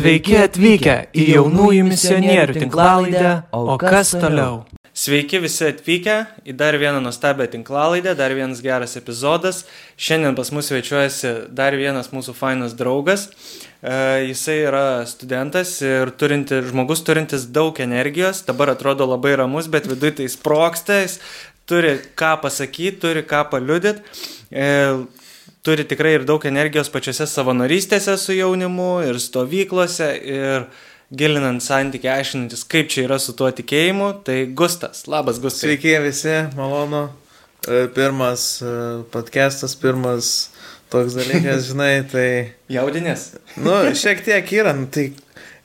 Sveiki atvykę į jaunųjų misionierių tinklalaidę, o kas toliau? Sveiki visi atvykę į dar vieną nuostabią tinklalaidę, dar vienas geras epizodas. Šiandien pas mus svečiuojasi dar vienas mūsų fainas draugas. E, jisai yra studentas ir turinti, žmogus turintis daug energijos, dabar atrodo labai ramus, bet viduje tai sproksta, jis turi ką pasakyti, turi ką paliudyti. Turi tikrai ir daug energijos pačiose savanorystėse su jaunimu ir stovyklose ir gilinant santykį, aiškinantis, kaip čia yra su tuo tikėjimu. Tai Gustas, labas Gustas. Sveiki visi, malonu. E, pirmas e, podcastas, pirmas toks dalykas, žinai, tai... Jaudinės? Nu, šiek tiek yra, nu, tai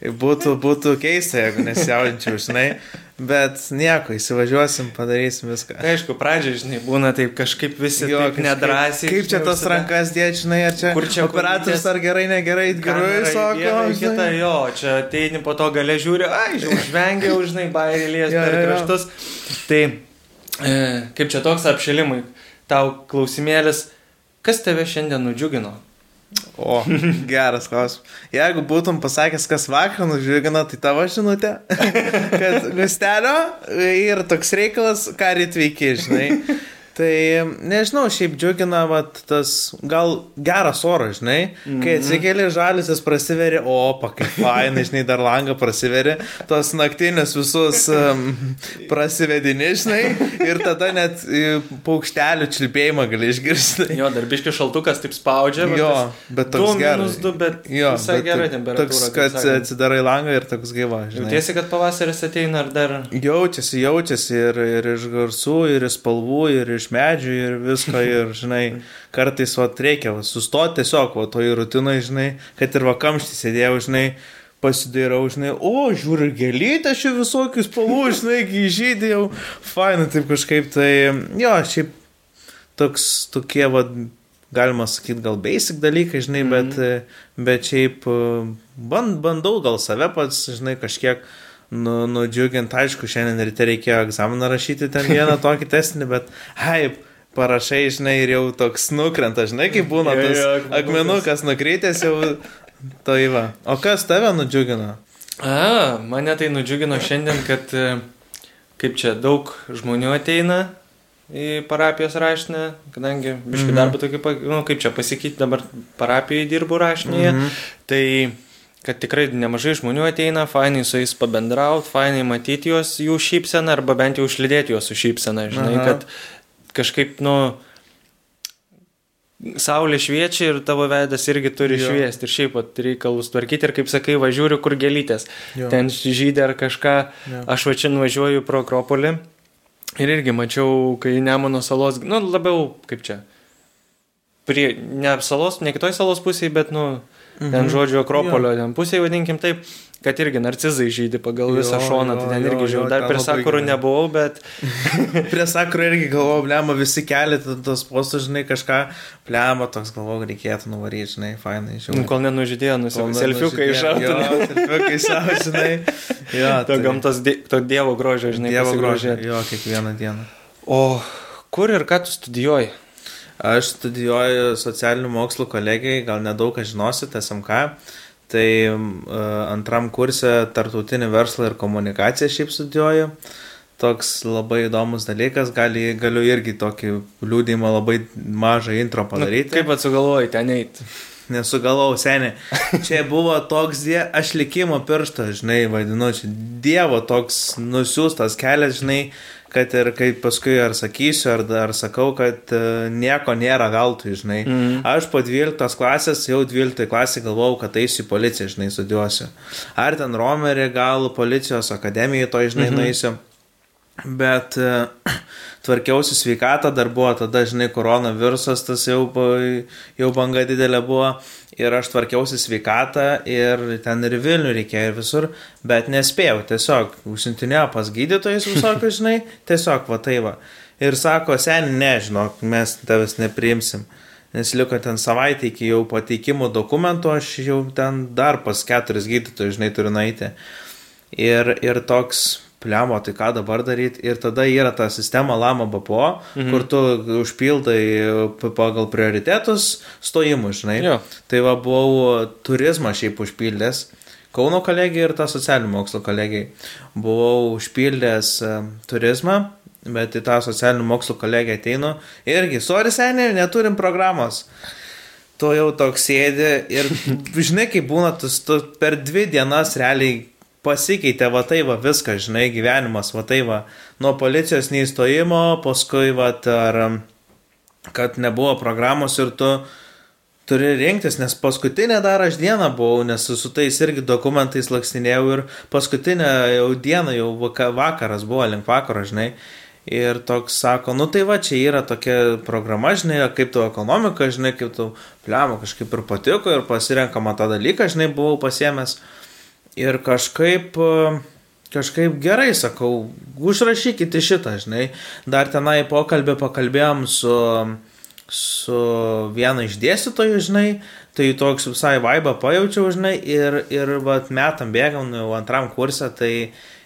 būtų, būtų keista, jeigu nesijaudinčiau, žinai. Bet nieko, įsivažiuosim, padarysim viską. Tai aišku, pradžioje, žinai, būna taip kažkaip visi jo, taip nedrasiai. Kaip čia tas rankas dėti, žinai, ar čia, Kur čia operatorius ar gerai, negerai, gerai, sako. Kita, jo, čia ateini po to gale žiūri, ai, užvengiau, žinai, bairėlės per kraštus. Tai e, kaip čia toks apšilimui, tau klausimėlis, kas tave šiandien nudžiugino? O, geras klausimas. Jeigu būtum pasakęs, kas vakar nužygino, tai tavo žinutė, kad gustelio ir toks reikalas, ką ryt veiki, žinai. Tai nežinau, šiaip džiugina vat, tas gal geras oras, žinai, kai mm -hmm. atsikeli žalisis prasiveri, o, kaip fainai, žinai, dar langą prasiveri, tos naktinės visus um, prasivedini, žinai, ir tada net paukštelių čilpėjimą gali išgirsti. Jo, darbiški šaltukas taip spaudžia, jo, bet toks geras. Du, bet jo, visai gerai temperatūra. Toks, kad atsidarai langą ir toks gyva, žinai. Jautiesi, kad pavasaris ateina ar dar? Jaučiasi, jaučiasi ir, ir iš garsų, ir iš spalvų, ir iš iš medžių ir visko ir, žinai, kartais, va, reikia va, sustoti tiesiog, va, toj rutinai, žinai, kad ir vakamštį sėdėjau, žinai, pasidairau, žinai, o, žiūri, gėlytę šių visokius spalvų, žinai, žydėjau, fainai, taip kažkaip, tai, jo, šiaip toks, tokie, va, galima sakyti, gal basic dalykai, žinai, mm -hmm. bet, bet šiaip band, bandau gal save pats, žinai, kažkiek nu, nudžiugint, aišku, šiandien ryte reikėjo egzaminą rašyti ten vieną tokį testinį, bet, haip, parašai, žinai, ir jau toks nukrenta, žinai, kaip būna tas jo, jo, akmenukas nukritęs jau, tai va. O kas tave nudžiugino? A, mane tai nudžiugino šiandien, kad kaip čia daug žmonių ateina į parapijos rašinę, kadangi biškai mm -hmm. darbą tokį, nu, kaip čia pasakyti, dabar parapijoje dirbu rašinėje, mm -hmm. tai kad tikrai nemažai žmonių ateina, fainai su jais pabendrauti, fainai matyti juos jų šypseną arba bent jau užlidėti juos su šypsena, žinai, Aha. kad kažkaip, nu, Saulė šviečia ir tavo veidas irgi turi jo. šviesti ir šiaip pat reikalus tvarkyti ir kaip sakai, važiuoju kur gelytės, jo. ten žydė ar kažką, jo. aš va čia nuvažiuoju pro Akropolį ir irgi mačiau, kai Nemono salos, nu labiau kaip čia, prie, ne salos, ne kitoj salos pusėje, bet nu, Mhm. Ten žodžio Akropolio, jo. ten pusėje vadinkim taip, kad irgi narcizai žydė pagal jo, visą šoną, jo, tai ten irgi žiūrėjau, dar prie sakurų nebuvau, bet... prie sakurų irgi galvojau, blema, visi keli tos postus, žinai, kažką, blema, toks galvojau, reikėtų nuvaryti, žinai, fainai, žinai. Nu, kol nenužydėjo, nusivažiavau, selfiukai iššautų. Jo, selfiukai savo, žinai. Jo, to tai... gamtos, to dievo grožio, žinai, dievo grožio. Jo, kiekvieną dieną. O kur ir ką tu studijuoji? Aš studijuoju socialinių mokslų kolegijai, gal nedaug ką žinosit, SMK. Tai uh, antram kursė tartautinį verslą ir komunikaciją šiaip studijuoju. Toks labai įdomus dalykas, gali, galiu irgi tokį liūdimą labai mažą intro padaryti. Na, kaip atsugalvojai ten eiti? Nesugalau, seniai. Čia buvo toks, die, aš likimo pirštas, žinai, vadinu, čia Dievo toks nusiųstas kelias, žinai, kad ir kaip paskui ar sakysiu, ar, ar sakau, kad uh, nieko nėra veltui, žinai. Mm. Aš po 12 klasės, jau 12 klasė galvojau, kad eisiu į policiją, žinai, studijuosiu. Ar ten Romerį, gal policijos akademijoje to, žinai, mm -hmm. nueisiu. Bet uh, tvarkiausi sveikatą, dar buvo tada, žinai, koronavirusas, tas jau, jau banga didelė buvo ir aš tvarkiausi sveikatą ir ten ir Vilnių reikėjo ir visur, bet nespėjau, tiesiog užsintinėjo pas gydytojus visokius, žinai, tiesiog va tai va. Ir sako, seniai, nežinok, mes tavęs nepriimsim. Nes liko ten savaitę iki jau pateikimo dokumento, aš jau ten dar pas keturis gydytojus, žinai, turiu nueiti. Ir, ir toks pliamo, tai ką dabar daryti. Ir tada yra ta sistema Lama BPO, mhm. kur tu užpildai pagal prioritetus stojimų, žinai. Jo. Tai va buvau turizmą šiaip užpildęs. Kauno kolegijai ir tą socialinių mokslo kolegijai. Buvau užpildęs uh, turizmą, bet į tą socialinių mokslo kolegiją ateinu. Irgi, sorry seniai, neturim programos. Tu jau toks sėdi ir žinai, kaip būna, tu, tu per dvi dienas realiai pasikeitė va tai va viskas, žinai, gyvenimas, va tai va, nuo policijos neįstojimo, paskui va, ar kad nebuvo programos ir tu turi rinktis, nes paskutinę dar aš dieną buvau, nes su tais irgi dokumentais lakstinėjau ir paskutinę jau dieną, jau vakaras buvo, link vakaro, žinai. Ir toks sako, nu tai va, čia yra tokia programa, žinai, kaip tavo ekonomika, žinai, kaip tau pliamo kažkaip ir patiko ir pasirenkama tą dalyką, žinai, buvau pasiemęs. Ir kažkaip, kažkaip gerai sakau, užrašykite šitą, žinai. Dar tenai pokalbį pakalbėjom su, su vienu iš dėstytojų, žinai, tai toks visai vaibą pajaučiau, žinai, ir, ir vat, metam bėgam, jau antram kursą, tai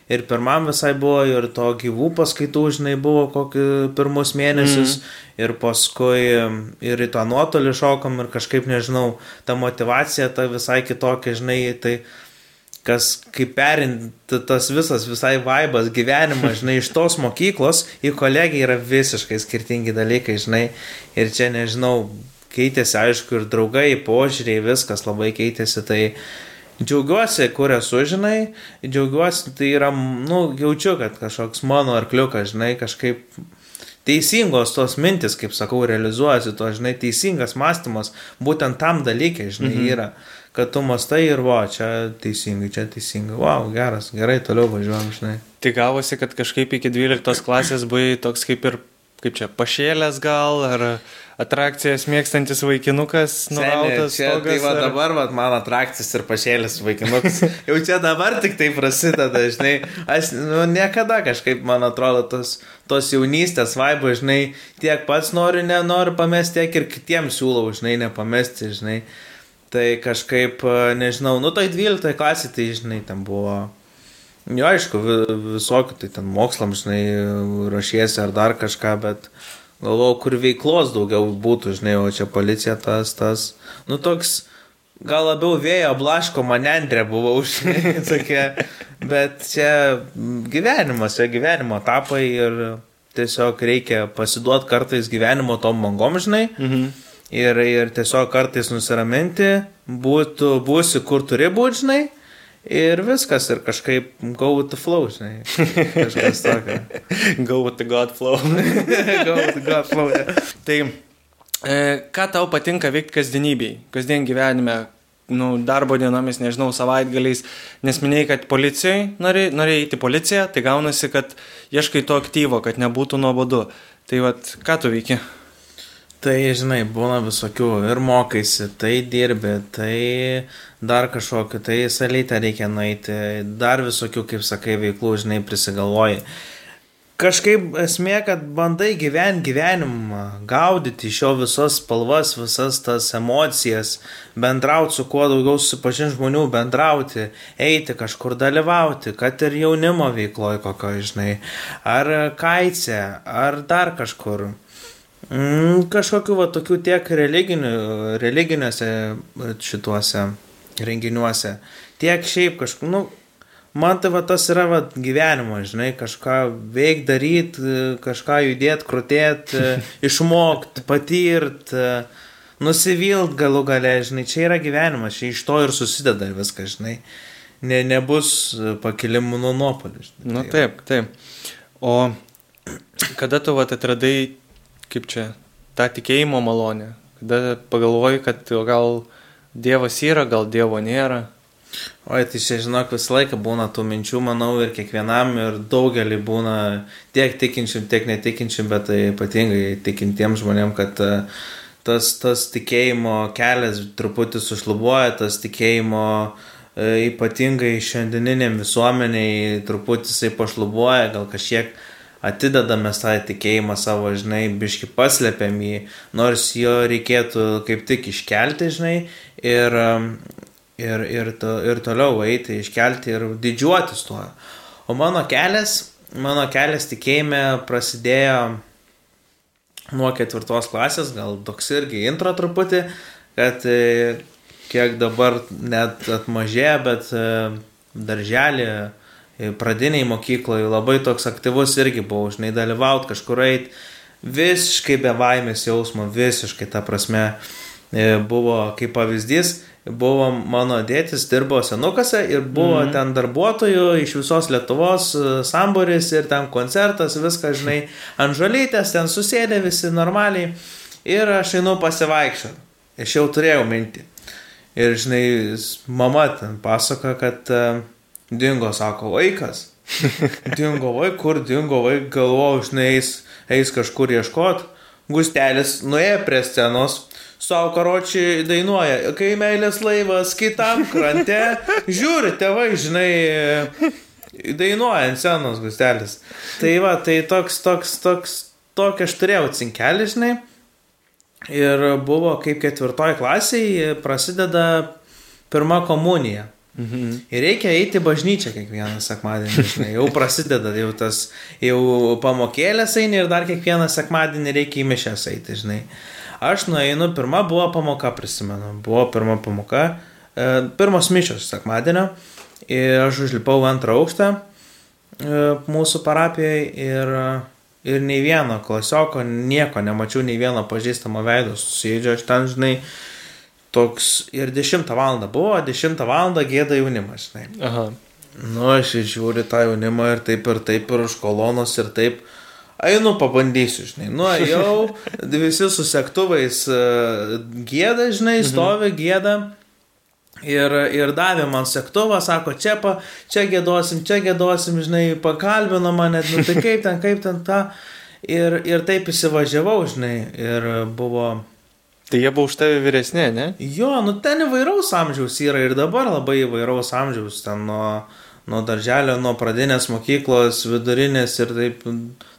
ir pirmam visai buvo, ir to gyvų paskaitų, žinai, buvo kokį pirmus mėnesius, mm. ir paskui ir į tą nuotolį šokom, ir kažkaip, nežinau, ta motivacija ta visai kitokia, žinai, tai kas kaip perinti tas visas visai vaibas gyvenimas, žinai, iš tos mokyklos į kolegiją yra visiškai skirtingi dalykai, žinai, ir čia, nežinau, keitėsi, aišku, ir draugai, požiūriai, viskas labai keitėsi, tai Džiaugiuosi, kur esu, žinai, džiaugiuosi, tai yra, nu, jaučiu, kad kažkoks mano arkliukas, žinai, kažkaip teisingos tos mintis, kaip sakau, realizuojasi, to, žinai, teisingas mąstymas, būtent tam dalykai, žinai, mhm. yra, kad tu mastai ir va, čia teisingai, čia teisingai, wow, geras, gerai, toliau važiuojam, žinai. Tai gavosi, kad kažkaip iki 12 klasės buvai toks kaip ir, kaip čia, pašėlės gal, ar atrakcijas mėgstantis vaikinukas, nurautas. Čia, tai va ar... dabar, va, man atrakcijas ir pašėlis vaikinukas. Jau čia dabar tik tai prasideda, žinai. Aš nu, niekada kažkaip, man atrodo, tos, tos jaunystės vaibo, žinai, tiek pats noriu, nenoriu pamesti, tiek ir kitiems siūlau, žinai, nepamesti, žinai. Tai kažkaip, nežinau, nu tai 12 klasė, tai, žinai, ten buvo. Jo, aišku, visokių, tai ten mokslam, žinai, rašiesi ar dar kažką, bet Galvojau, kur veiklos daugiau būtų, žinai, o čia policija tas, tas. Nu toks, gal labiau vėjo blaško manendrė buvau, žinai, tokia. Bet čia gyvenimas, čia gyvenimo etapai ir tiesiog reikia pasiduoti kartais gyvenimo tom mangom, žinai. Mhm. Ir, ir tiesiog kartais nusiraminti, būtų, būsi kur turi būti, žinai Ir viskas, ir kažkaip go with the flow, žinai. Kažkas tokio. go with the God flow. go with the God flow. Yeah. tai e, ką tau patinka veikti kasdienybėj, kasdien gyvenime, nu, darbo dienomis, nežinau, savaitgaliais, nes minėjai, kad policijai norėjai nori eiti į policiją, tai gaunasi, kad ieškai to aktyvo, kad nebūtų nuobodu. Tai vad, ką tu veiki? Tai, žinai, būna visokių ir mokaisi, tai dirbi, tai dar kažkokiu, tai salytę reikia nueiti, dar visokių, kaip sakai, veiklų, žinai, prisigalvoji. Kažkaip esmė, kad bandai gyventi gyvenimą, gaudyti iš jo visas spalvas, visas tas emocijas, bendrauti su kuo daugiau susipažinti žmonių, bendrauti, eiti kažkur dalyvauti, kad ir jaunimo veikloje kokio, žinai, ar kaitse, ar dar kažkur. Mm, kažkokiu va tokių tiek religinių, religiniuose šituose renginiuose, tiek šiaip kažkokiu, nu, man tai va tas yra va gyvenimo, žinai, kažką veik daryti, kažką judėti, krūtėti, išmokti, patirti, nusivilt galų gale, žinai, čia yra gyvenimas, čia iš to ir susideda viskas, žinai, ne, nebus pakilimų nuo nuopolių. Na nu, taip, taip. O kada tu va atradai kaip čia, tą tikėjimo malonę, kada pagalvoji, kad gal Dievas yra, gal Dievo nėra. Oi, tai čia žinok, visą laiką būna tų minčių, manau, ir kiekvienam, ir daugelį būna tiek tikinčiam, tiek netikinčiam, bet tai ypatingai tikintiems žmonėms, kad e, tas, tas tikėjimo kelias truputį sušlubuoja, tas tikėjimo e, ypatingai šiandieniniam visuomeniai truputį jisai pašlubuoja, gal kažkiek atidedame tą tikėjimą savo, žinai, biški paslėpiam jį, nors jo reikėtų kaip tik iškelti, žinai, ir, ir, ir, to, ir toliau eiti, iškelti ir didžiuotis tuo. O mano kelias, mano kelias tikėjime prasidėjo nuo ketvirtos klasės, gal toks irgi intro truputį, kad e, kiek dabar net atmažėja, bet e, darželį, pradiniai mokykloje labai toks aktyvus irgi buvau, žinai, dalyvauti kažkur eiti, visiškai be baimės jausmo, visiškai ta prasme buvo kaip pavyzdys, buvo mano dėtis, dirbo senukose ir buvo mm. ten darbuotojų iš visos Lietuvos samburis ir ten koncertas, viskas, žinai, ant žolytės, ten susėdė visi normaliai ir aš einu pasivaikščioti. Aš jau turėjau mintį. Ir žinai, mama ten pasako, kad uh, dingo, sako, vaikas. dingo vaik, kur dingo vaik, galvoju, žinai, eis, eis kažkur ieškot. Gustelis nuėjo prie scenos, savo karočiai dainuoja, kai meilės laivas kitam krante, žiūri, tėvai, žinai, dainuoja ant scenos gustelis. Tai va, tai toks, toks, toks, tokį aš turėjau cinkelį, žinai. Ir buvo kaip ketvirtoj klasiai prasideda pirma komunija. Mhm. Ir reikia eiti bažnyčią kiekvieną sekmadienį, žinai, jau prasideda, jau tas, jau pamokėlės eini ir dar kiekvieną sekmadienį reikia į mišęs eiti, žinai. Aš nueinu, pirma buvo pamoka, prisimenu, buvo pirma pamoka, e, pirmos mišios sekmadienio ir aš užlipau antrą aukštą e, mūsų parapijoje ir ir nei vieno klasioko nieko nemačiau, nei vieno pažįstamo veido susėdžio, aš ten, žinai, toks ir 10 val. buvo, 10 val. gėda jaunimas, žinai. Aha. Nu, aš žiūriu tą jaunimą ir taip ir taip ir už kolonos ir taip. Einu, pabandysiu, žinai. Nu, jau visi su sektuvais uh, gėda, žinai, mhm. stovi gėda. Ir, ir davė man sektuvą, sako, čia, pa, čia gėdosim, čia gėdosim, žinai, pakalbino mane, nu tai kaip ten, kaip ten tą. Ir, ir taip įsivažiavau, žinai, ir buvo. Tai jie buvo už tave vyresnė, ne? Jo, nu ten įvairaus amžiaus yra ir dabar labai įvairaus amžiaus, ten nuo, nuo darželio, nuo pradinės mokyklos, vidurinės ir taip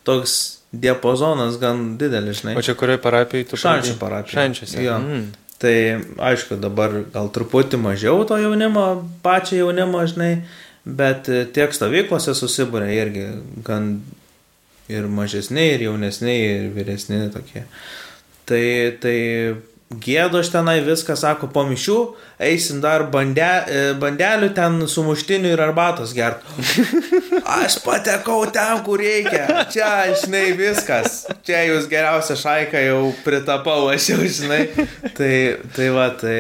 toks diapazonas gan didelis, žinai. O čia kurioje parapijoje tu? Šančių parapijoje. Šančiuose. Jo. Mm. Tai aišku, dabar gal truputį mažiau to jaunimo, pačio jaunimo, žinai, bet tiek stovyklose susibūrė irgi gan ir mažesni, ir jaunesni, ir vyresni tokie. Tai, tai gėdo aš tenai viską, sako, po mišių, eisim dar bande, e, bandelių ten sumuštinių ir arbatos gert. Aš patekau ten, kur reikia. Čia, žinai, viskas. Čia jūs geriausia šaika jau pritapau, aš jau, žinai. Tai, tai va, tai.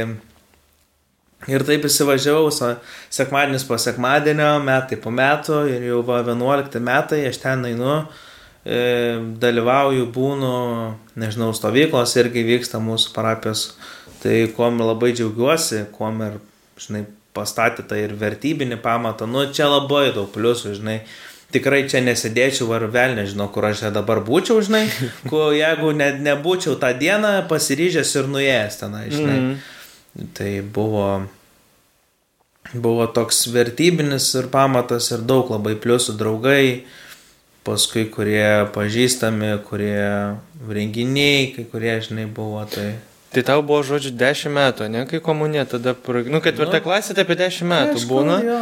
Ir taip įsivažiavau, sekmadienis po sekmadienio, metai po metų ir jau va 11 metai aš ten einu. E, dalyvauju, būnu, nežinau, stovyklos irgi vyksta mūsų parapijos, tai kuom labai džiaugiuosi, kuom ir, žinai, pastatė tą ir vertybinį pamatą, nu čia labai daug pliusų, žinai, tikrai čia nesėdėčiau ar vėl nežinau, kur aš dabar būčiau, žinai, kur jeigu ne, nebūčiau tą dieną pasiryžęs ir nuėjęs tenai, žinai. Mm. Tai buvo, buvo toks vertybinis ir pamatas ir daug labai pliusų draugai, paskui kurie pažįstami, kurie renginiai, kai kurie, žinai, buvo. Tai, tai tau buvo, žodžiu, 10 metų, ne, kai komunė tada, nu, ketvirtą nu, klasę, tai apie 10 metų aišku, būna. Jo.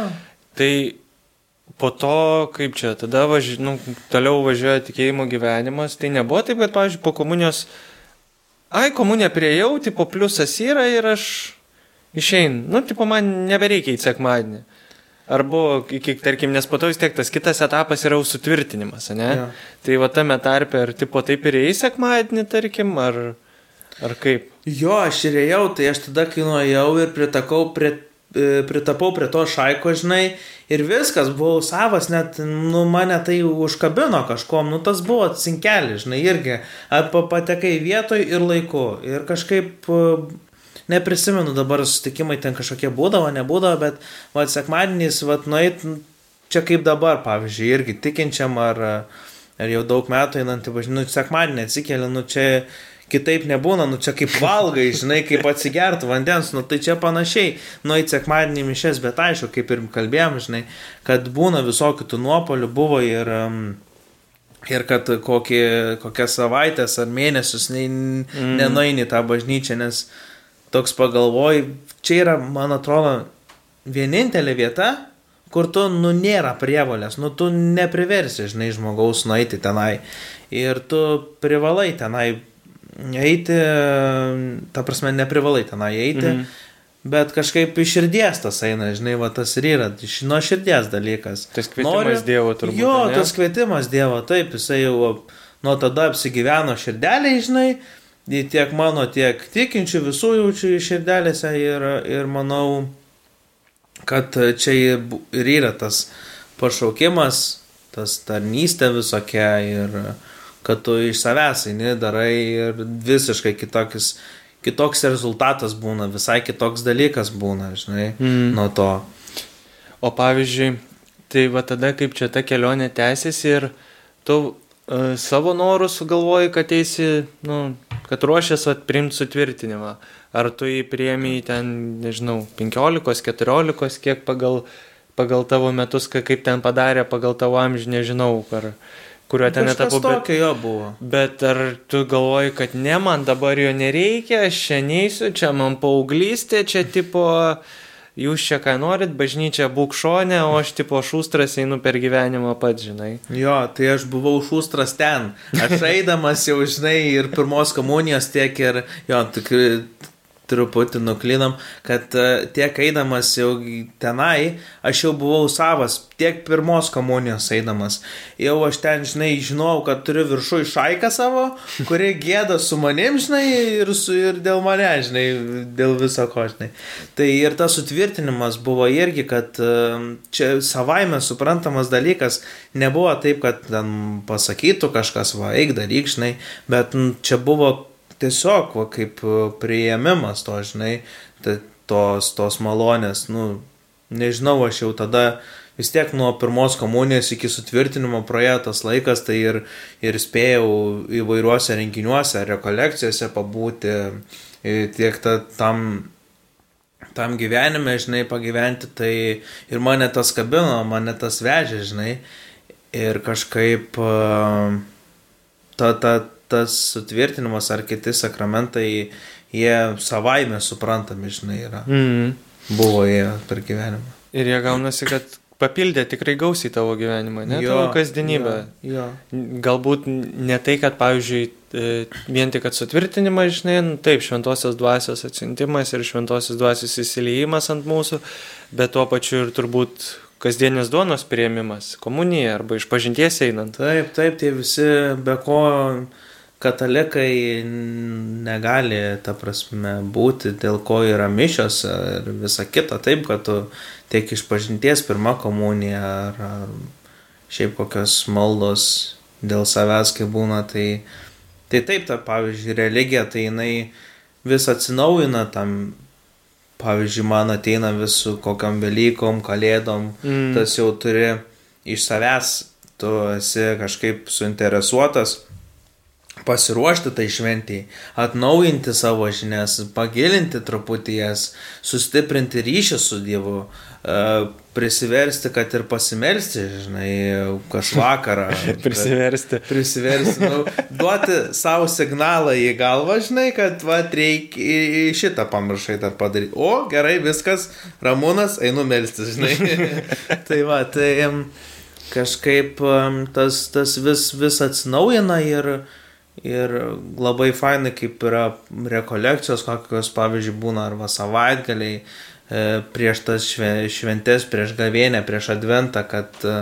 Tai po to, kaip čia, tada važi, nu, toliau važiuoja tikėjimo gyvenimas, tai nebuvo taip, kad, pavyzdžiui, po komunijos, ai, komunija priejau, tipo pliusas yra ir aš išeinu, nu, tipo man nebereikia į sekmadienį. Ar buvo, iki, tarkim, nes po to vis tiek tas kitas etapas yra sutvirtinimas, ne? Ja. Tai va tame tarpe, ar tipo taip ir į sekmadienį, tarkim, ar, ar kaip? Jo, aš ir ėjau, tai aš tada, kai nuėjau ir pritakau prie, e, pritapau prie to šaiko, žinai, ir viskas, buvau savas, net, nu, mane tai užkabino kažkom, nu, tas buvo cinkelis, žinai, irgi, patekai vietoj ir laiku, ir kažkaip neprisimenu dabar susitikimai ten kažkokie būdavo, nebūdavo, bet, va, sekmadienys, va, nueit, čia kaip dabar, pavyzdžiui, irgi tikinčiam ar, ar jau daug metų einant, važinu, sekmadienį atsikeli, nu čia kitaip nebūna, nu čia kaip valgai, žinai, kaip atsigertų vandens, nu tai čia panašiai, nu į sekmadienį mišes, bet aišku, kaip ir kalbėjom, žinai, kad būna visokių tų nuopolių, buvo ir, ir kad kokį, kokias savaitės ar mėnesius ne, mm. nenueini tą bažnyčią, nes toks pagalvoji, čia yra, man atrodo, vienintelė vieta, kur tu, nu, nėra prievalės, nu, tu nepriversi, žinai, žmogaus nueiti tenai. Ir tu privalai tenai eiti, ta prasme, neprivalai tenai eiti. Mhm. Bet kažkaip iš širdies tas eina, žinai, va tas ir yra, iš nuo širdies dalykas. Tas kvietimas Nori, Dievo turbūt. Jo, ne? tas kvietimas Dievo, taip, jisai jau nuo tada apsigyveno širdeliai, žinai, tiek mano, tiek tikinčių visų jaučiu širdelėse ir, ir manau, kad čia ir yra tas pašaukimas, tas tarnystė visokia ir kad tu iš savęs eini, darai ir visiškai kitokis kitoks rezultatas būna, visai kitoks dalykas būna, žinai, mm. nuo to. O pavyzdžiui, tai va tada kaip čia ta kelionė tęsiasi ir tu savo norų sugalvoji, kad eisi, nu, kad ruošies atprimti sutvirtinimą. Ar tu jį priemi ten, nežinau, 15, 14, kiek pagal, pagal tavo metus, kaip ten padarė, pagal tavo amžių, nežinau, ar... Kurio ten etapu. Bet, jo buvo. Bet ar tu galvoji, kad ne, man dabar jo nereikia, aš čia neįsiu, čia man paauglystė, čia tipo, jūs čia ką norit, bažnyčia būk šonė, o aš tipo šūstras einu per gyvenimą pats, žinai. Jo, tai aš buvau šūstras ten. Aš eidamas jau, žinai, ir pirmos komunijos tiek ir, jo, tikrai truputį nuklinam, kad e, tiek eidamas jau tenai, aš jau buvau savas, tiek pirmos komunijos eidamas. Jau aš ten, žinai, žinau, kad turiu viršų šaiką savo, kuri gėda su manim, žinai, ir, su, ir dėl mane, žinai, dėl viso ko, žinai. Tai ir tas sutvirtinimas buvo irgi, kad e, čia savaime suprantamas dalykas, nebuvo taip, kad ten pasakytų kažkas, va, eik daryk, žinai, bet čia buvo tiesiog, va, kaip e, prieimimas to, žinai, tos, tos malonės, nu, nežinau, aš jau tada vis tiek nuo pirmos komunijos iki sutvirtinimo praėjo tas laikas, tai ir, ir spėjau įvairiuose renginiuose, rekolekcijose pabūti, tiek ta, tam, tam gyvenime, žinai, pagyventi, tai ir mane tas kabino, mane tas vežė, žinai, ir kažkaip ta, ta, tas sutvirtinimas ar kiti sakramentai, jie savaime suprantami, žinai, yra. Mm. Buvo jie per gyvenimą. Ir jie gaunasi, kad papildė tikrai gausiai tavo gyvenimą, ne jo, tavo kasdienybę. Jo, jo. Galbūt ne tai, kad, pavyzdžiui, e, vien tik, sutvirtinimas, žinai, nu, taip, šventosios dvasios atsintimas ir šventosios dvasios įsileimas ant mūsų, bet tuo pačiu ir turbūt kasdienės duonos prieimimas, komunija arba iš pažinties einant. Taip, taip, tie visi be ko katalikai negali, ta prasme, būti, dėl ko yra mišios ir visa kita, taip, kad tu tiek iš pažinties pirmą komuniją ar, ar šiaip kokios maldos dėl savęs, kai būna, tai, tai taip, ta, pavyzdžiui, religija, tai jinai vis atsinaujina tam, pavyzdžiui, man ateina vis su kokiam Velykom, Kalėdom, mm. tas jau turi iš savęs, tu esi kažkaip suinteresuotas pasiruošti tai šventijai, atnaujinti savo žinias, pagilinti truputį jas, sustiprinti ryšį su Dievu, e, prisiversti, kad ir pasimelsti, žinai, kas vakarą. prisiversti. Prisiversti, nu, duoti savo signalą į galvą, žinai, kad va, reikia šitą pamiršai dar padaryti. O, gerai, viskas, ramūnas, einu melstis, žinai. tai va, tai kažkaip tas, tas vis, vis atsinaujina ir Ir labai fainai, kaip yra rekolekcijos, kokios, pavyzdžiui, būna arba savaitgaliai e, prieš tas šventės, prieš gavėnę, prieš adventą, kad e,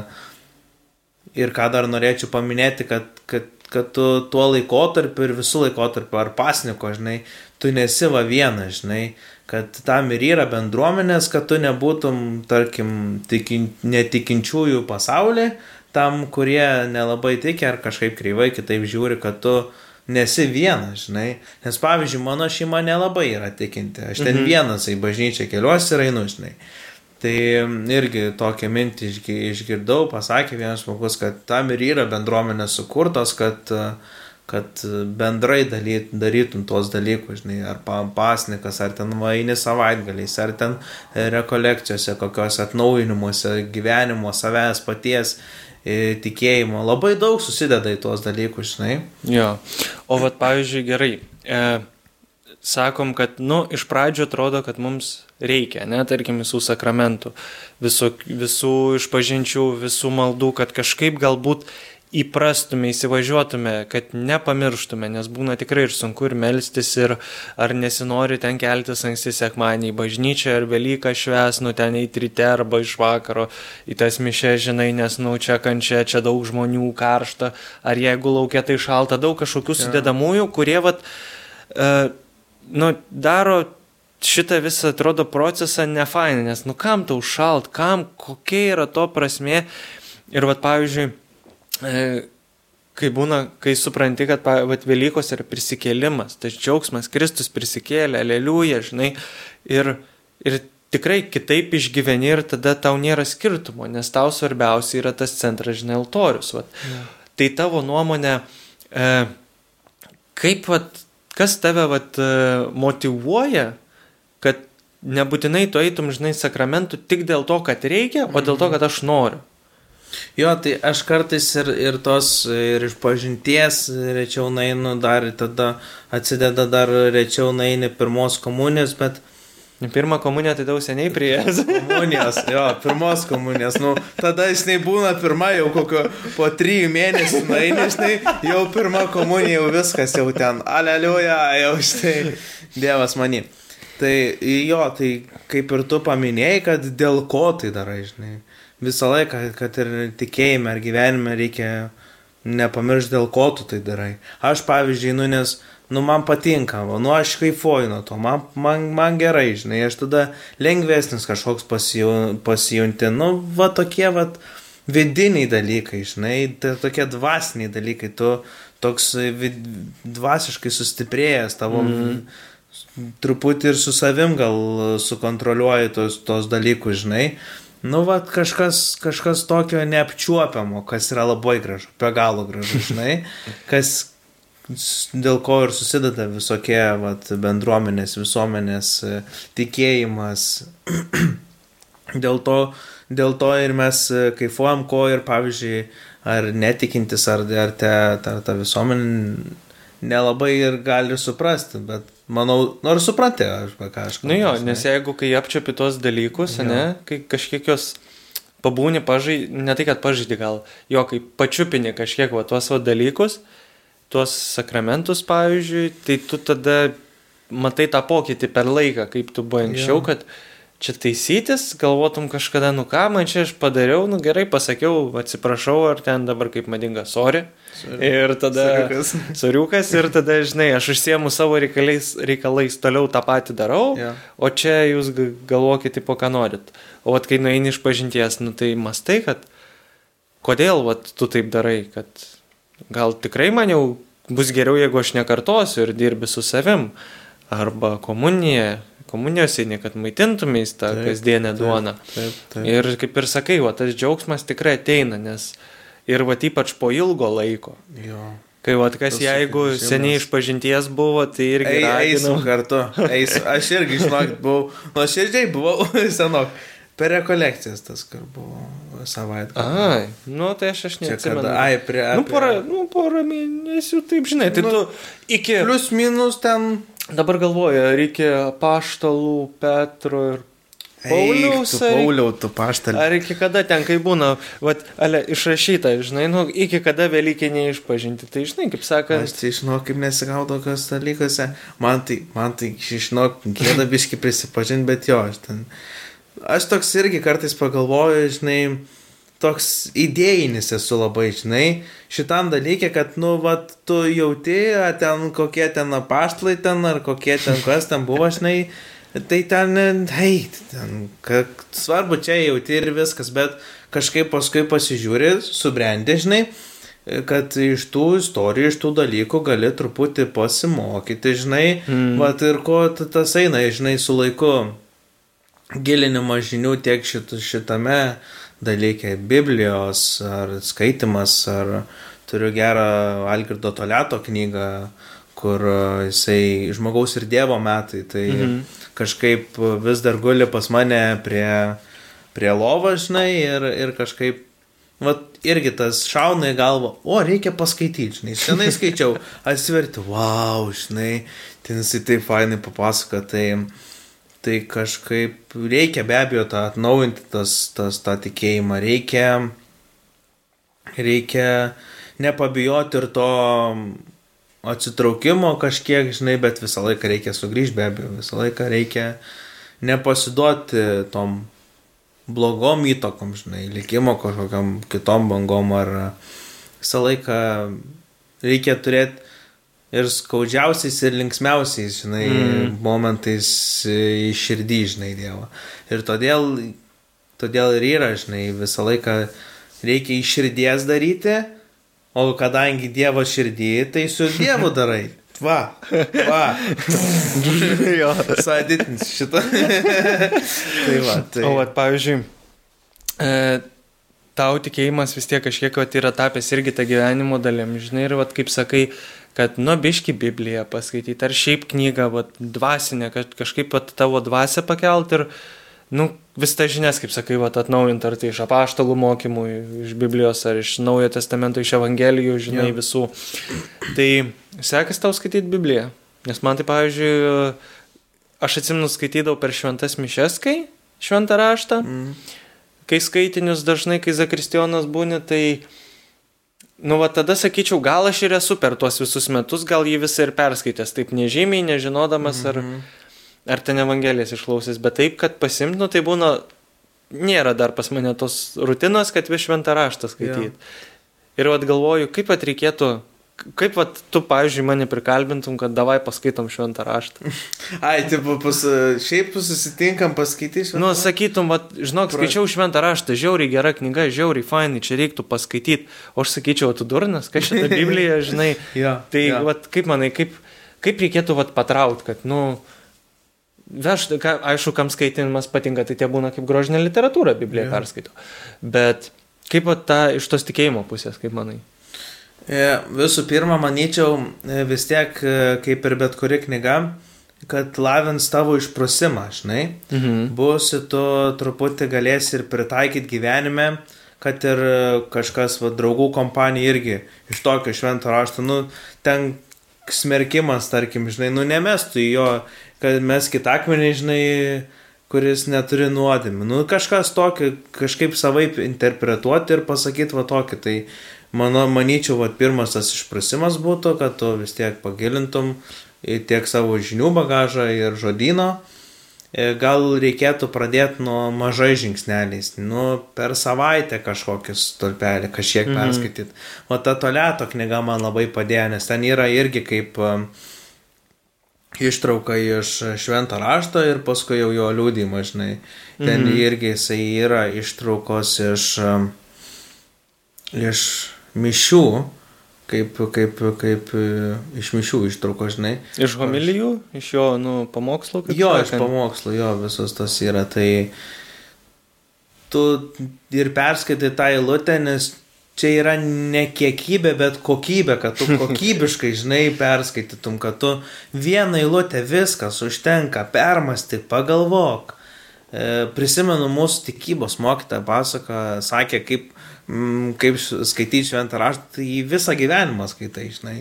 ir ką dar norėčiau paminėti, kad, kad, kad tu tuo laikotarpiu ir visų laikotarpiu ar pasniko, žinai, tu nesi va vienas, žinai, kad tam ir yra bendruomenės, kad tu nebūtum, tarkim, tikin, netikinčiųjų pasaulyje tam, kurie nelabai tiki ar kažkaip kreivai kitaip žiūri, kad tu nesi vienas, žinai. Nes pavyzdžiui, mano šeima nelabai yra tikinti. Aš ten mhm. vienas į bažnyčią keliuosi ir einu, žinai. Tai irgi tokią mintį išgirdau, pasakė vienas žmogus, kad tam ir yra bendruomenės sukurtos, kad, kad bendrai dalyt, darytum tuos dalykus, žinai, ar pasnikas, ar ten vaini savaitgaliais, ar ten rekolekcijose, kokios atnaujinimuose, gyvenimo, savęs paties tikėjimo. Labai daug susideda į tuos dalykus, žinai. Jo. O vad, pavyzdžiui, gerai. E, sakom, kad, nu, iš pradžio atrodo, kad mums reikia, ne, tarkim, visų sakramentų, visų, visų išpažinčių, visų maldų, kad kažkaip galbūt įprastume, įsivažiuotume, kad nepamirštume, nes būna tikrai ir sunku ir melstis, ir ar nesinori ten keltis anksti sekmanį į bažnyčią, ar Velyką šves, nu ten į ryte arba iš vakaro į tas mišę, žinai, nes, nu, čia kančia, čia daug žmonių karšta, ar jeigu laukia tai šalta, daug kažkokių ja. sudėdamųjų, kurie, vat, uh, nu, daro šitą visą, atrodo, procesą nefainį, nes, nu, kam tau šalt, kam, kokia yra to prasme. Ir, vat, pavyzdžiui, kai būna, kai supranti, kad vat, Velykos yra prisikėlimas, tas džiaugsmas, Kristus prisikėlė, aleliuja, žinai, ir, ir tikrai kitaip išgyveni ir tada tau nėra skirtumo, nes tau svarbiausia yra tas centras, žinai, altorius. Vat. Ja. Tai tavo nuomonė, e, kaip, vat, kas tave vat, e, motivuoja, kad nebūtinai tu eitum, žinai, sakramentų tik dėl to, kad reikia, o dėl to, mhm. kad aš noriu. Jo, tai aš kartais ir, ir tos, ir iš pažinties rečiau nainu, dar tada atsideda dar rečiau naini pirmos komunijos, bet... Pirmą komuniją tai daug seniai prieėjęs. Komunijos, jo, pirmos komunijos. Nu, tada jis nebūna pirma, jau kokio po trijų mėnesių naini, žinai, jau pirma komunija, jau viskas, jau ten, aleliuja, jau štai, Dievas mani. Tai jo, tai kaip ir tu paminėjai, kad dėl ko tai darai, žinai visą laiką, kad ir tikėjime ar gyvenime reikia nepamiršti, dėl ko tu tai darai. Aš pavyzdžiui, nu nes, nu man patinka, nu aš kaifuoju nuo to, man, man, man gerai, žinai, aš tada lengvesnis kažkoks pasijunti, nu va tokie va vidiniai dalykai, žinai, tai tokie dvasiniai dalykai, tu toks vid, dvasiškai sustiprėjęs tavo. Mm. Truputį ir su savim gal sukontroliuoji tos, tos dalykus, žinai. Nu, va, kažkas, kažkas tokio neapčiuopiamo, kas yra labai gražu, be galo gražu, žinai, kas dėl ko ir susideda visokie vat, bendruomenės, visuomenės e, tikėjimas. dėl, to, dėl to ir mes e, kaifuojam, ko ir pavyzdžiui, ar netikintis, ar, ar ta, ta, ta visuomenė nelabai ir gali suprasti, bet Manau, nors supranti, aš ką aš kalbu. Na nu jo, nes jeigu kai apčiapi tos dalykus, jo. ne, kai kažkiek jos pabūni pažaidži, ne tai kad pažaidži gal, jo, kai pačiupini kažkiek va tuos va dalykus, tuos sakramentus, pavyzdžiui, tai tu tada matai tą pokytį per laiką, kaip tu buvai anksčiau, jo. kad čia taisytis, galvotum kažkada, nu ką man čia aš padariau, nu gerai pasakiau, atsiprašau, ar ten dabar kaip madinga, sorry. sorry. Ir tada... Soriukas. Soriukas ir tada, žinai, aš užsiemu savo reikalais, reikalais toliau tą patį darau, yeah. o čia jūs galvokite po ką norit. O vat kai nueini iš pažinties, nu tai mastai, kad kodėl vat tu taip darai, kad gal tikrai man jau bus geriau, jeigu aš nekartosiu ir dirbi su savim. Arba komunija, komunijos eini, kad maitintumės tą taip, kasdienę duoną. Taip, taip, taip. Ir kaip ir sakai, va, tas džiaugsmas tikrai ateina, nes ir va, ypač po ilgo laiko. Jo. Kai va, kas tas jeigu seniai iš pažinties buvo, tai irgi... Ei, eisim kartu. Eisim. Aš irgi, žinok, buvau, nuo širdžiai buvau senok. Per rekolekcijas tas, kur buvo savaitę. Ai, nu tai aš, aš neatsimenu. Kada, ai, prie... Nu, porą, nu, porą mėnesių, taip žinai, tai nu, tu iki... Plius minus ten Dabar galvoju, reikia paštalų Petro ir Pauliaus. Eik, tu, Pauliau, tu paštalį. Ar iki kada ten, kai būna, vat, ale, išrašyta, žinai, nu, iki kada Velykė neišpažinti, tai žinai, kaip sakant. Aš tai žinau, kaip nesigaudo kas dalykuose, man tai, man tai, žinau, gėda biški prisipažinti, bet jo, aš ten, aš toks irgi kartais pagalvoju, žinai, toks idėjinis esu labai, žinai, šitam dalykė, kad, nu, vat, tu jauti, ten kokie ten apaštlai ten, ar kokie ten kas ten buvo, žinai, tai ten, hei, ten, kad svarbu čia jauti ir viskas, bet kažkaip paskui pasižiūri, subrendi, žinai, kad iš tų istorijų, iš tų dalykų gali truputį pasimokyti, žinai, mm. vat ir ko tas eina, žinai, su laiku gilinimo žinių tiek šit, šitame dalykai Biblijos ar skaitimas, ar turiu gerą Algirdo Toleto knygą, kur jisai žmogaus ir Dievo metai, tai mhm. kažkaip vis dar guli pas mane prie, prie lovo, žinai, ir, ir kažkaip vat irgi tas šauna į galvą, o reikia paskaityti, žinai, senai skaičiau, atsiverti, wow, žinai, ten jisai taip fainai papasako, tai, tai kažkaip reikia be abejo tą atnaujinti, tas, tas tą tikėjimą, reikia, reikia nepabijoti ir to atsitraukimo kažkiek, žinai, bet visą laiką reikia sugrįžti, be abejo, visą laiką reikia nepasiduoti tom blogom įtokom, žinai, likimo kažkokiam kitom bangom ar visą laiką reikia turėti ir skaudžiausiais, ir linksmiausiais, žinai, mm. momentais į širdį, žinai, Dievą. Ir todėl, todėl ir yra, žinai, visą laiką reikia iš širdies daryti, o kadangi Dievo širdį, tai su Dievu darai. Va, va. jo. Saditins šitą. tai va, tai. O, vat, pavyzdžiui, e, tau tikėjimas vis tiek kažkiek vat, yra tapęs irgi tą gyvenimo dalim, žinai, ir vat, kaip sakai, kad nu biški Bibliją paskaityti, ar šiaip knygą, vat, dvasinę, kad kažkaip vat, tavo dvasę pakelt ir, nu, vis tas žinias, kaip sakai, vat, atnaujinti, ar tai iš apaštalų mokymų, iš Biblijos, ar iš Naujojo testamento, iš Evangelijų, žinai, ja. visų. Tai sekasi tau skaityti Bibliją. Nes man tai, pavyzdžiui, aš atsimenu skaitydavau per šventas mišes, kai šventą raštą. Mm. Kai skaitinius dažnai, kai Zakristijonas būni, tai, nu, va tada sakyčiau, gal aš ir esu per tuos visus metus, gal jį visą ir perskaitęs, taip nežymiai, nežinodamas, mm -hmm. ar, ar ten Evangelijas išklausęs, bet taip, kad pasimtinu, tai būna, nėra dar pas mane tos rutinos, kad vis šventą raštą skaityti. Yeah. Ir vad galvoju, kaip pat reikėtų Kaip vat, tu, pavyzdžiui, mane prikalbintum, kad davai paskaitom šventą raštą? Ai, tipo, pas, šiaip susitinkam paskaityti šventą Nu, sakytum, vat, žinok, skaičiau šventą raštą, žiauriai gera knyga, žiauriai fainai, čia reiktų paskaityti. O aš sakyčiau, tu durnas, kas šitą Bibliją, žinai. ja, tai, ja. vat, kaip manai, kaip, kaip reikėtų vat, patraukti, kad, nu, Veš, ka, aišku, kam skaitinimas patinka, tai tie būna kaip grožinė literatūra, Bibliją ja. perskaito. Bet kaip vat, ta iš tos tikėjimo pusės, kaip manai? E, visų pirma, manyčiau, e, vis tiek, e, kaip ir bet kuri knyga, kad lavins tavo išprusimą, žinai. Mhm. Būsi tu truputį galėsi ir pritaikyti gyvenime, kad ir kažkas, va, draugų kompanija irgi iš tokio švento rašto, nu, ten smerkimas, tarkim, žinai, nu, nemestų į jo, kad mes kitakmenį, žinai, kuris neturi nuodėmį. Nu, kažkas tokio, kažkaip savaip interpretuoti ir pasakyti va tokį. Tai Mano, manyčiau, vat, pirmas tas išprasimas būtų, kad tu vis tiek pagilintum tiek savo žinių bagažą ir žodyną. E, gal reikėtų pradėti nuo mažai žingsneliais, nu, per savaitę kažkokį stulpelį, kažkiek mhm. perskaityti. O ta toleto knyga man labai padėjo, nes ten yra irgi kaip um, ištrauka iš švento rašto ir paskui jau jo liūdimo, žinai. Ten mhm. irgi jisai yra ištraukos iš, um, iš mišių, kaip, kaip, kaip e, iš mišių ištrauko, žinai. Iš homilijų, iš jo, nu, pamokslo, Jo, sakant. iš pamokslo, jo, visos tas yra. Tai tu ir perskaitai tą eilutę, nes čia yra ne kiekybė, bet kokybė, kad tu kokybiškai, žinai, perskaitytum, kad tu vieną eilutę viskas užtenka, permasti, pagalvok. E, prisimenu mūsų tikybos mokytą pasaką, sakė, kaip kaip skaityti šventą raštą, tai jį visą gyvenimą skaitai, žinai.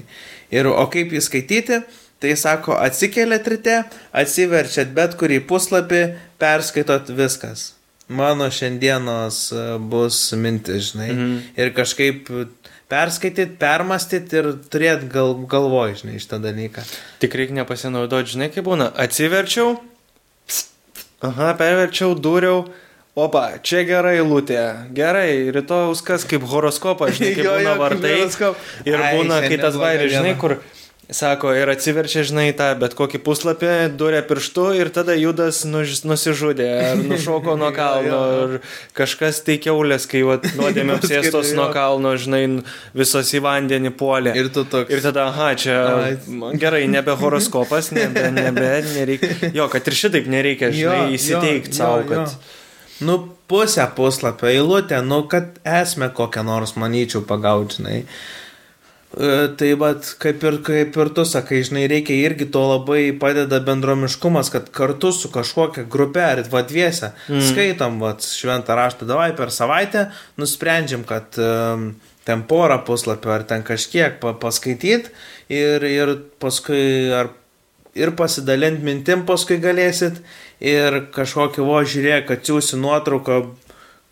Ir o kaip jį skaityti, tai sako, atsikeliat ryte, atsiverčiat bet kurį puslapį, perskaitot viskas. Mano šiandienos e, bus mintis, žinai. Mhm. Ir kažkaip perskaityti, permastyti ir turėti gal, galvoj, žinai, šitą dalyką. Tik reikia nepasinaudoti, žinai, kaip būna. Atsiverčiau, aha, perverčiau, dūriau Opa, čia gera eilutė. Gerai, rytojaus kas kaip horoskopas, žinai, kaip būna vardai. Ir būna, kai tas vairis, žinai, kur sako ir atsiverčia, žinai, tą bet kokį puslapį, duria pirštu ir tada judas nuž, nusižudė, ar nušoko nuo kalno, ar kažkas tai keulės, kai nuodėmė apsėstos nuo kalno, žinai, visos į vandenį puolė. Ir tu toks. Ir tada, aha, čia gerai, nebe horoskopas, nebe, nebe, nereikia. Jo, kad ir šitaip nereikia, žinai, įsiteikti savo, kad... Jo nu, pusę puslapio eilutę, nu, kad esmę kokią nors, manyčiau, pagautinai. E, Tai vad, kaip ir, kaip ir tu sakai, žinai, reikia irgi to labai padeda bendromiškumas, kad kartu su kažkokia grupe ar vadviese mm. skaitom vat, šventą raštą, davai per savaitę, nusprendžiam, kad um, ten porą puslapių ar ten kažkiek pa, paskaityti ir, ir paskui ar ir pasidalinti mintim paskui galėsit ir kažkokį vo žiūrėk, kad siūsi nuotrauką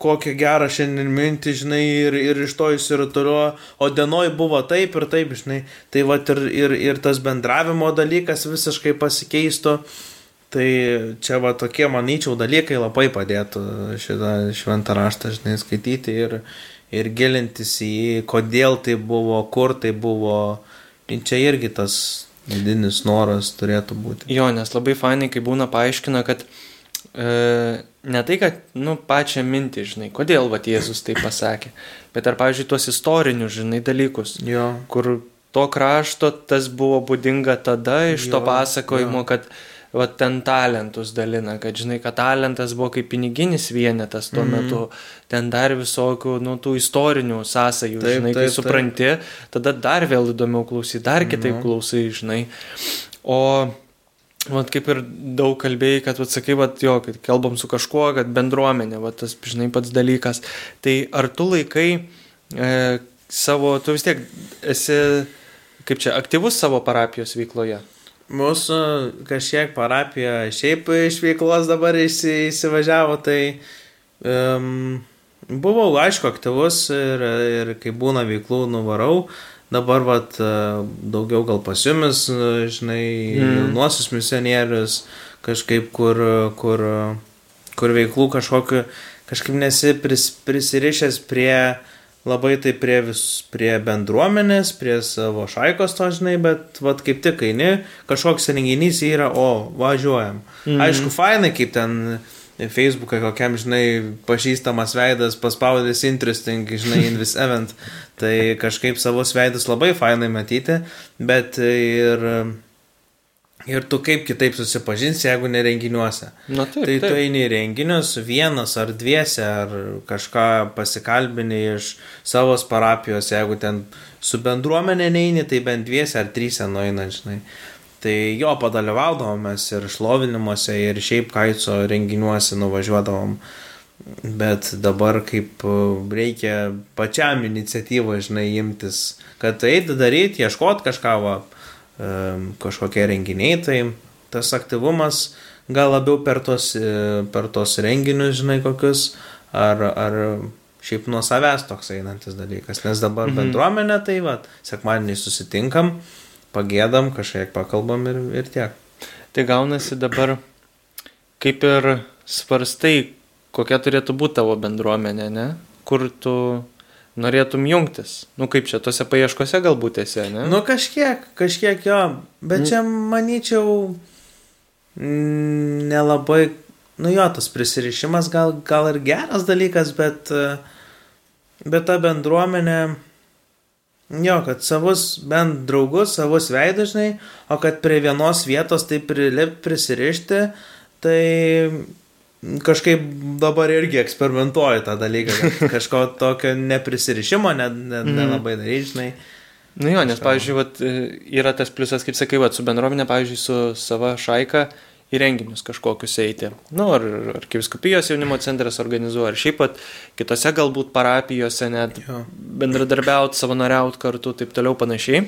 kokią gerą šiandien mintį, žinai, ir, ir iš to įsirutulio, o dienoj buvo taip ir taip, žinai, tai va ir, ir, ir tas bendravimo dalykas visiškai pasikeistų. Tai čia va tokie, manyčiau, dalykai labai padėtų šitą šventą raštą, žinai, skaityti ir, ir gilintis į jį, kodėl tai buvo, kur tai buvo. Ir čia irgi tas vidinis noras turėtų būti. Jo, nes labai fainai, kai būna paaiškina, kad e, ne tai, kad, nu, pačią mintį, žinai, kodėl va Jėzus tai pasakė, bet ar, pavyzdžiui, tuos istorinius, žinai, dalykus, Jo. kur to krašto tas buvo būdinga tada iš to Jo, pasakojimo, jo. kad va ten talentus dalina, kad žinai, kad talentas buvo kaip piniginis vienetas tuo Mhm. metu, ten dar visokių, nu, tų istorinių sąsajų, Taip, žinai, kai taip, taip. supranti, tada dar vėl įdomiau klausai, dar kitaip Nu. klausai, žinai. O Vat kaip ir daug kalbėjai, kad, vat, sakai, vat, jo, kad kalbam su kažkuo, kad bendruomenė, vat, tas, žinai, pats dalykas. Tai ar tu laikai e, savo, tu vis tiek esi, kaip čia, aktyvus savo parapijos veikloje? Mūsų kažkiek parapija šiaip iš veiklos dabar įsi, įsivažiavo, tai um, buvau, aišku, aktyvus ir, ir kai būna veiklų, nuvarau. Dabar vat, e, daugiau gal pas jumis, e, žinai, Mm. jaunuosius misionierius, kažkaip kur, kur, kur veiklų kažkokiu, kažkaip nesi pris, prisirišęs prie labai tai prie, vis, prie bendruomenės, prie savo šaikos to, žinai, bet vat kaip tik eini, kažkoks renginys yra, o, važiuojam. Mhm. Aišku, fainai, kaip ten Facebook'e kokiam, žinai, pažįstamas veidas paspaudęs interesting, žinai, in this event. Tai kažkaip savus veidus labai fainai matyti, bet ir, ir tu kaip kitaip susipažinsi, jeigu nerenginiuose. Na taip, Tai tu taip. eini į renginius vienas ar dviese, ar kažką pasikalbini iš savo parapijos, jeigu ten su bendruomenė neini, tai bent dviese ar tryse nueina, žinai. Tai jo padalyvaudavom mes ir šlovinimuose, ir šiaip kaico renginiuose nuvažiuodavom. Bet dabar kaip e, reikia pačiam iniciatyvą, žinai, imtis, kad eiti daryti, ieškoti kažką, va, kažkokie renginiai, tai tas aktyvumas gal labiau per tos, e, per tos renginius, žinai, kokius, ar, ar šiaip nuo savęs toks einantis dalykas. Nes dabar Mhm. mhm. bendruomenė, tai va, sekmadienį susitinkam, pagėdam, kažkiek pakalbam ir, ir tiek. Tai gaunasi dabar, kaip ir svarstai, kokia turėtų būti tavo bendruomenė, ne? Kur tu norėtum jungtis. Nu kaip čia, tose paieškose galbūt esi, ne? Nu kažkiek, kažkiek jo, bet Mm. čia manyčiau nelabai, nu jo, tas prisirišimas gal, gal ir geras dalykas, bet, e, bet ta bendruomenė, jo, kad savus bent draugus, savus veidus, žinai, o kad prie vienos vietos tai prilipti, prisirišti, tai kažkaip dabar irgi eksperimentuoju tą dalyką, kažko tokio neprisirišimo ne, ne, Mhm. nelabai daryti, žinai. Nu jo, nes, pavyzdžiui, vat, e, yra tas pliusas, kaip sakai, vat, su bendruomenė, pavyzdžiui, su sava šaika į renginius kažkokius eiti. Nu, ar, ar Kiviskupijos jaunimo centras organizuoja, ar šiaip pat kitose galbūt parapijose net Jo. bendradarbiauti, savanoriauti kartu, taip toliau panašiai.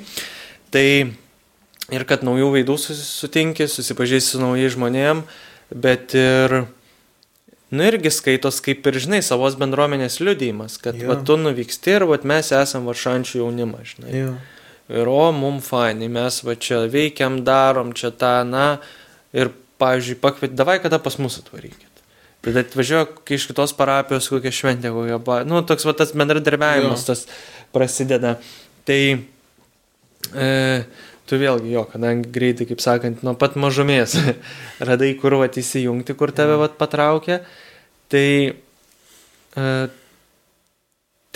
Tai ir kad naujų veidų susi- sutinki, susipažįsti su naujais žmonėm, bet ir, nu irgi skaitos kaip ir, žinai, savos bendruomenės liudijimas, kad Jo. va, tu nuvyksti ir va, mes esam varšančių jaunimą, žinai. Jo. Ir o, mum fainai, mes va čia veikiam, darom čia tą, na, ir, pavyzdžiui, pakviet, davai kada pas mus atvarykit. Tada atvažiuoja iš kitos parapijos, kokia šventė, kokia, ba- nu, toks va tas bendradarbiavimas Jo. tas prasideda. Tai e, tu vėlgi jo, kadangi greitai, kaip sakant, nuo pat mažumės radai, kur va įsijungti, kur tave va patraukia, tai e,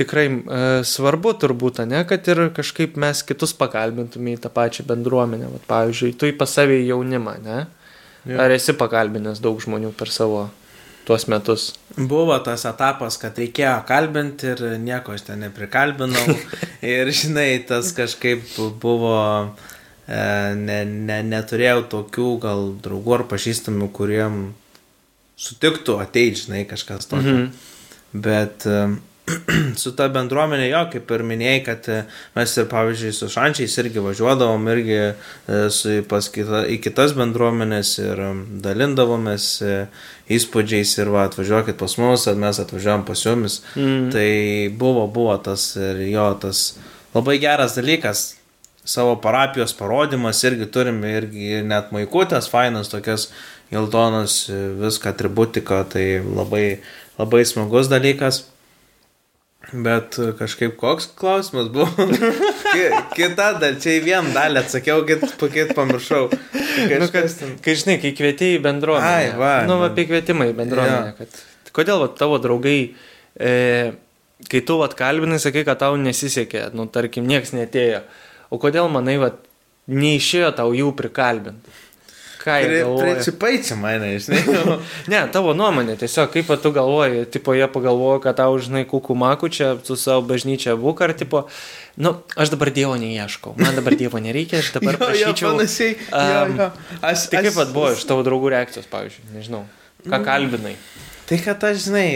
tikrai e, svarbu turbūt, ne, kad ir kažkaip mes kitus pakalbintume į tą pačią bendruomenę. Vat, pavyzdžiui, tu į pas savį jaunimą, ne? Jo. Ar esi pakalbinęs daug žmonių per savo tuos metus? Buvo tas etapas, kad reikėjo kalbinti ir nieko aš ten neprikalbinau. ir žinai, tas kažkaip buvo, ne, ne, neturėjau tokių gal draugų ar pažįstamų, kuriem sutiktų ateiti, žinai, kažkas tokio. Mhm. Bet e, su ta bendruomenė, jo, kaip ir minėjai, kad e, mes ir, pavyzdžiui, su šančiais irgi važiuodavom irgi e, su, pas kita, į kitas bendruomenės ir dalindavomės įspūdžiais ir va, atvažiuokit pas mus, ar mes atvažiuojam pas jumis. Mm. Tai buvo, buvo tas ir jo, tas labai geras dalykas. Savo parapijos parodimas irgi turime irgi net maikutės, fainas tokias geltonas, viską atributiką, tai labai, labai smagus dalykas. Bet e, kažkaip koks klausimas buvo? Kita dar, čia į vieną dalį atsakiau, kit, kit pamiršau. Nu, kad, kai žinai, kai kvietėjai bendruomenę. Ai, va. Nu, va, apie kvietimą į bendruomenę. Ja. Kad, kodėl va, tavo draugai, e, kai tu vat kalbinai, sakai, kad tau nesisekė, nu, tarkim, nieks netėjo. O kodėl manai, va, neišėjo tau jų prikalbinti? Ką jie galvoja? Principai čia mane, žinai. ne, tavo nuomonė, tiesiog kaip tu galvoji, tipo jie pagalvoja, kad tau, žinai, kukų makų čia su savo bažnyčia būk, ar tipo, nu, aš dabar Dievo neieškau, man dabar Dievo nereikia, aš dabar jo, prašyčiau. Jo, panašiai, um, jo, jo. Aš, tai kaip pat buvo iš tavo draugų reakcijos, pavyzdžiui, nežinau, ką nu, kalbinai. Tai kad aš, žinai,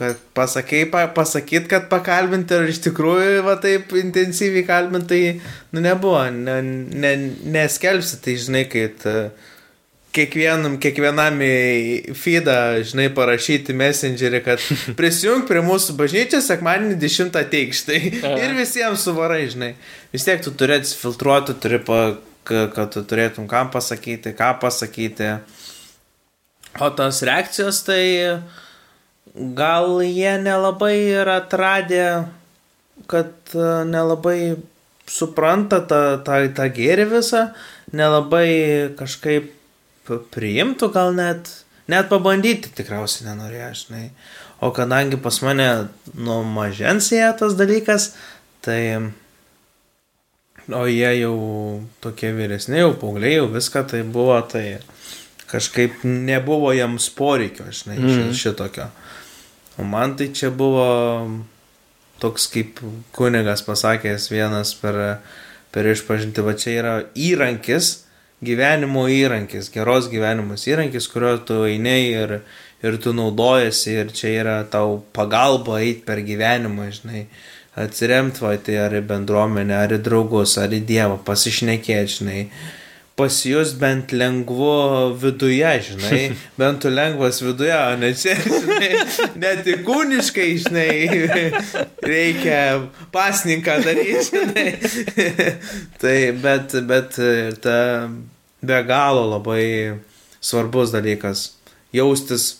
kad pasakai, pa, pasakyt, kad pakalbinti ir iš tikrųjų va taip intensyviai kalbinti, tai, nu, nebuvo, ne, ne, neskelbsi, tai žinai, kad uh, kiekvienam, kiekvienam į feedą, žinai, parašyti messengerį, kad prisijung prie mūsų bažnyčios, sekmanį 10 teikš. Tai ir visiems suvarai, žinai. Vis tiek tu turi atsifiltruoti, turi, pa, kad tu turėtum kam pasakyti, ką pasakyti. O tos reakcijos, tai gal jie nelabai yra atradę, kad e, nelabai supranta tą, tą, tą gėrį visą, nelabai kažkaip priimtų gal net, net pabandyti tikriausiai nenorėjo, žinai. O kadangi pas mane nuo mažens jie tas dalykas, tai... O jie jau tokie vyresni, jau paaugliai, jau viską tai buvo, tai kažkaip nebuvo jiems poreikio, žinai, mm. šitokio. O man tai čia buvo toks kaip kunigas pasakęs vienas per, per išpažinti, va čia yra įrankis, gyvenimo įrankis, geros gyvenimos įrankis, kurio tu eini ir, ir tu naudojasi ir čia yra tau pagalba eiti per gyvenimą, žinai, atsiremti va tai ar į bendruomenę, ar į draugus, ar į Dievą, pasišnekėti, žinai pasijus bent lengvu viduje, žinai, bent tu lengvas viduje, o ne čia, žinai, net kūniškai, žinai, reikia pasninką daryti, žinai. tai, bet, bet ta be galo labai svarbus dalykas. Jaustis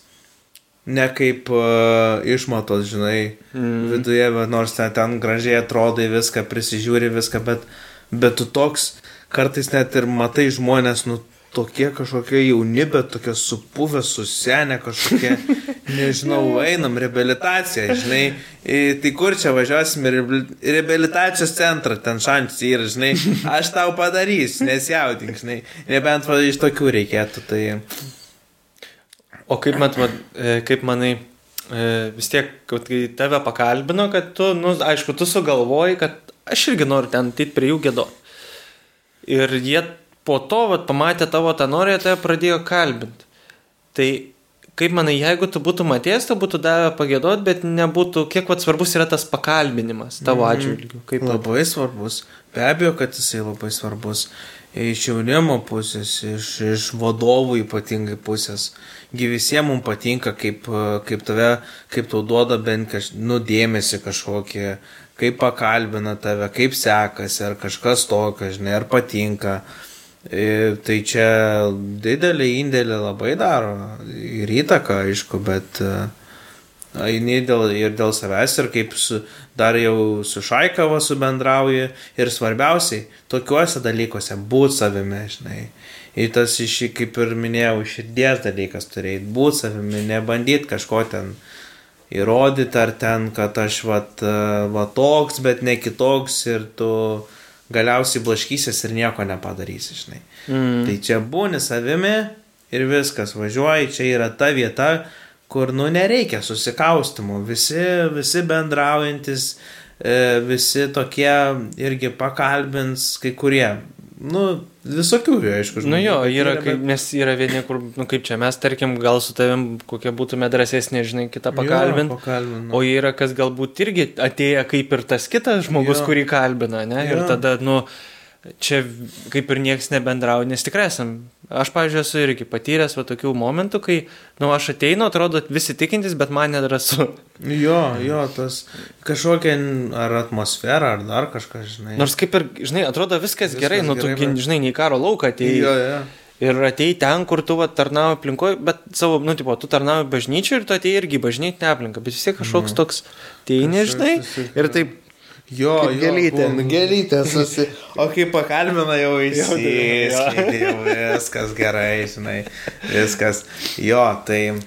ne kaip uh, išmatos, žinai, mm. viduje, nors ten, ten gražiai atrodai viską, prisižiūri viską, bet, bet tu toks kartais net ir matai žmonės, nu, tokie kažkokie jauni, bet tokie supuvę, susenę kažkokie, nežinau, einam, reabilitacija, žinai, tai kur čia važiuosim, reabilitacijos centrą, ten šančiai yra, žinai, aš tau padarysiu, nesijaudink, žinai, nebent va, iš tokių reikėtų, tai... O kaip, mat, e, kaip manai, e, vis tiek, kai tave pakalbino, kad tu, nu, aišku, tu sugalvoji, kad aš irgi noriu ten tit prie jų gėdoti. Ir jie po to, vat, pamatė tavo tą norį, tave pradėjo kalbinti. Tai kaip manai, jeigu tu būtum atėjęs, tu būtų davę pagėdot, bet nebūtų, kiek vat svarbus yra tas pakalbinimas tavo mm. atžvilgiu? Kaip labai pat? svarbus. Be abejo, kad jisai labai svarbus. Iš jaunimo pusės, iš, iš vadovų ypatingai pusės. Gi visiems mums patinka, kaip, kaip tave, kaip tau duoda bent kaž, nudėmėsi kažkokį, kaip pakalbina tave, kaip sekasi, ar kažkas tokio, žinai, ar patinka. Ir e, tai čia didelį indėlį labai daro ir įtaką, aišku, bet e, eini dėl, ir dėl savęs ir kaip su, dar jau su Šaikava subendrauji ir svarbiausiai, tokiuose dalykuose būt savimi, žinai. Ir tas iš, kaip ir minėjau, širdies dalykas turėjai, būt savimi, nebandyti kažko ten uh, įrodyti, ar ten, kad aš vat, e, va toks, bet ne kitoks ir tu galiausiai blaškysis ir nieko nepadarysi, žinai. Mm. Tai čia būni savimi ir viskas, važiuoji, čia yra ta vieta, kur, nu, nereikia susikaustimo, visi, visi bendraujantis, e, visi tokie irgi pakalbins, kai kurie, nu, visokių, aišku, Nu jo, bet yra, kaip, nes yra vieni, kur, nu kaip čia, mes tarkim, gal su tavim kokie būtume drąsesnė, žinai, kitą pakalbint. Jo, pakalbint, O yra, kas galbūt irgi atėję kaip ir tas kitas žmogus, Jo. kurį kalbina, ne? Ir Jo. tada, nu, čia kaip ir nieks nebendrauja, nes tikrai esam. Aš, pavyzdžiui, esu irgi patyręs va tokių momentų, kai, nu, aš ateinu, atrodo, visi tikintis, bet man nedrasu. Jo, jo, tas kažkokia ar atmosfera, ar dar kažkas, žinai. Nors kaip ir, žinai, atrodo viskas, Viskas gerai, nu, tu, bet- žinai, nei karo lauką atėjai. jo, jo. Ir atei ten, kur tu tarnauji aplinkoje, bet savo, nu, tipo, tu tarnauji bažnyčiai ir tu atei irgi į bažnytinę aplinką, bet vis tiek kažkoks toks teini, žinai, Kažkoks ir taip, Jo, jo, gėlytė. būna Gėlytė susi. O kai pakalbina jau tai- įsiskleidė, jau viskas gerai, žinai. Viskas. Jo, tai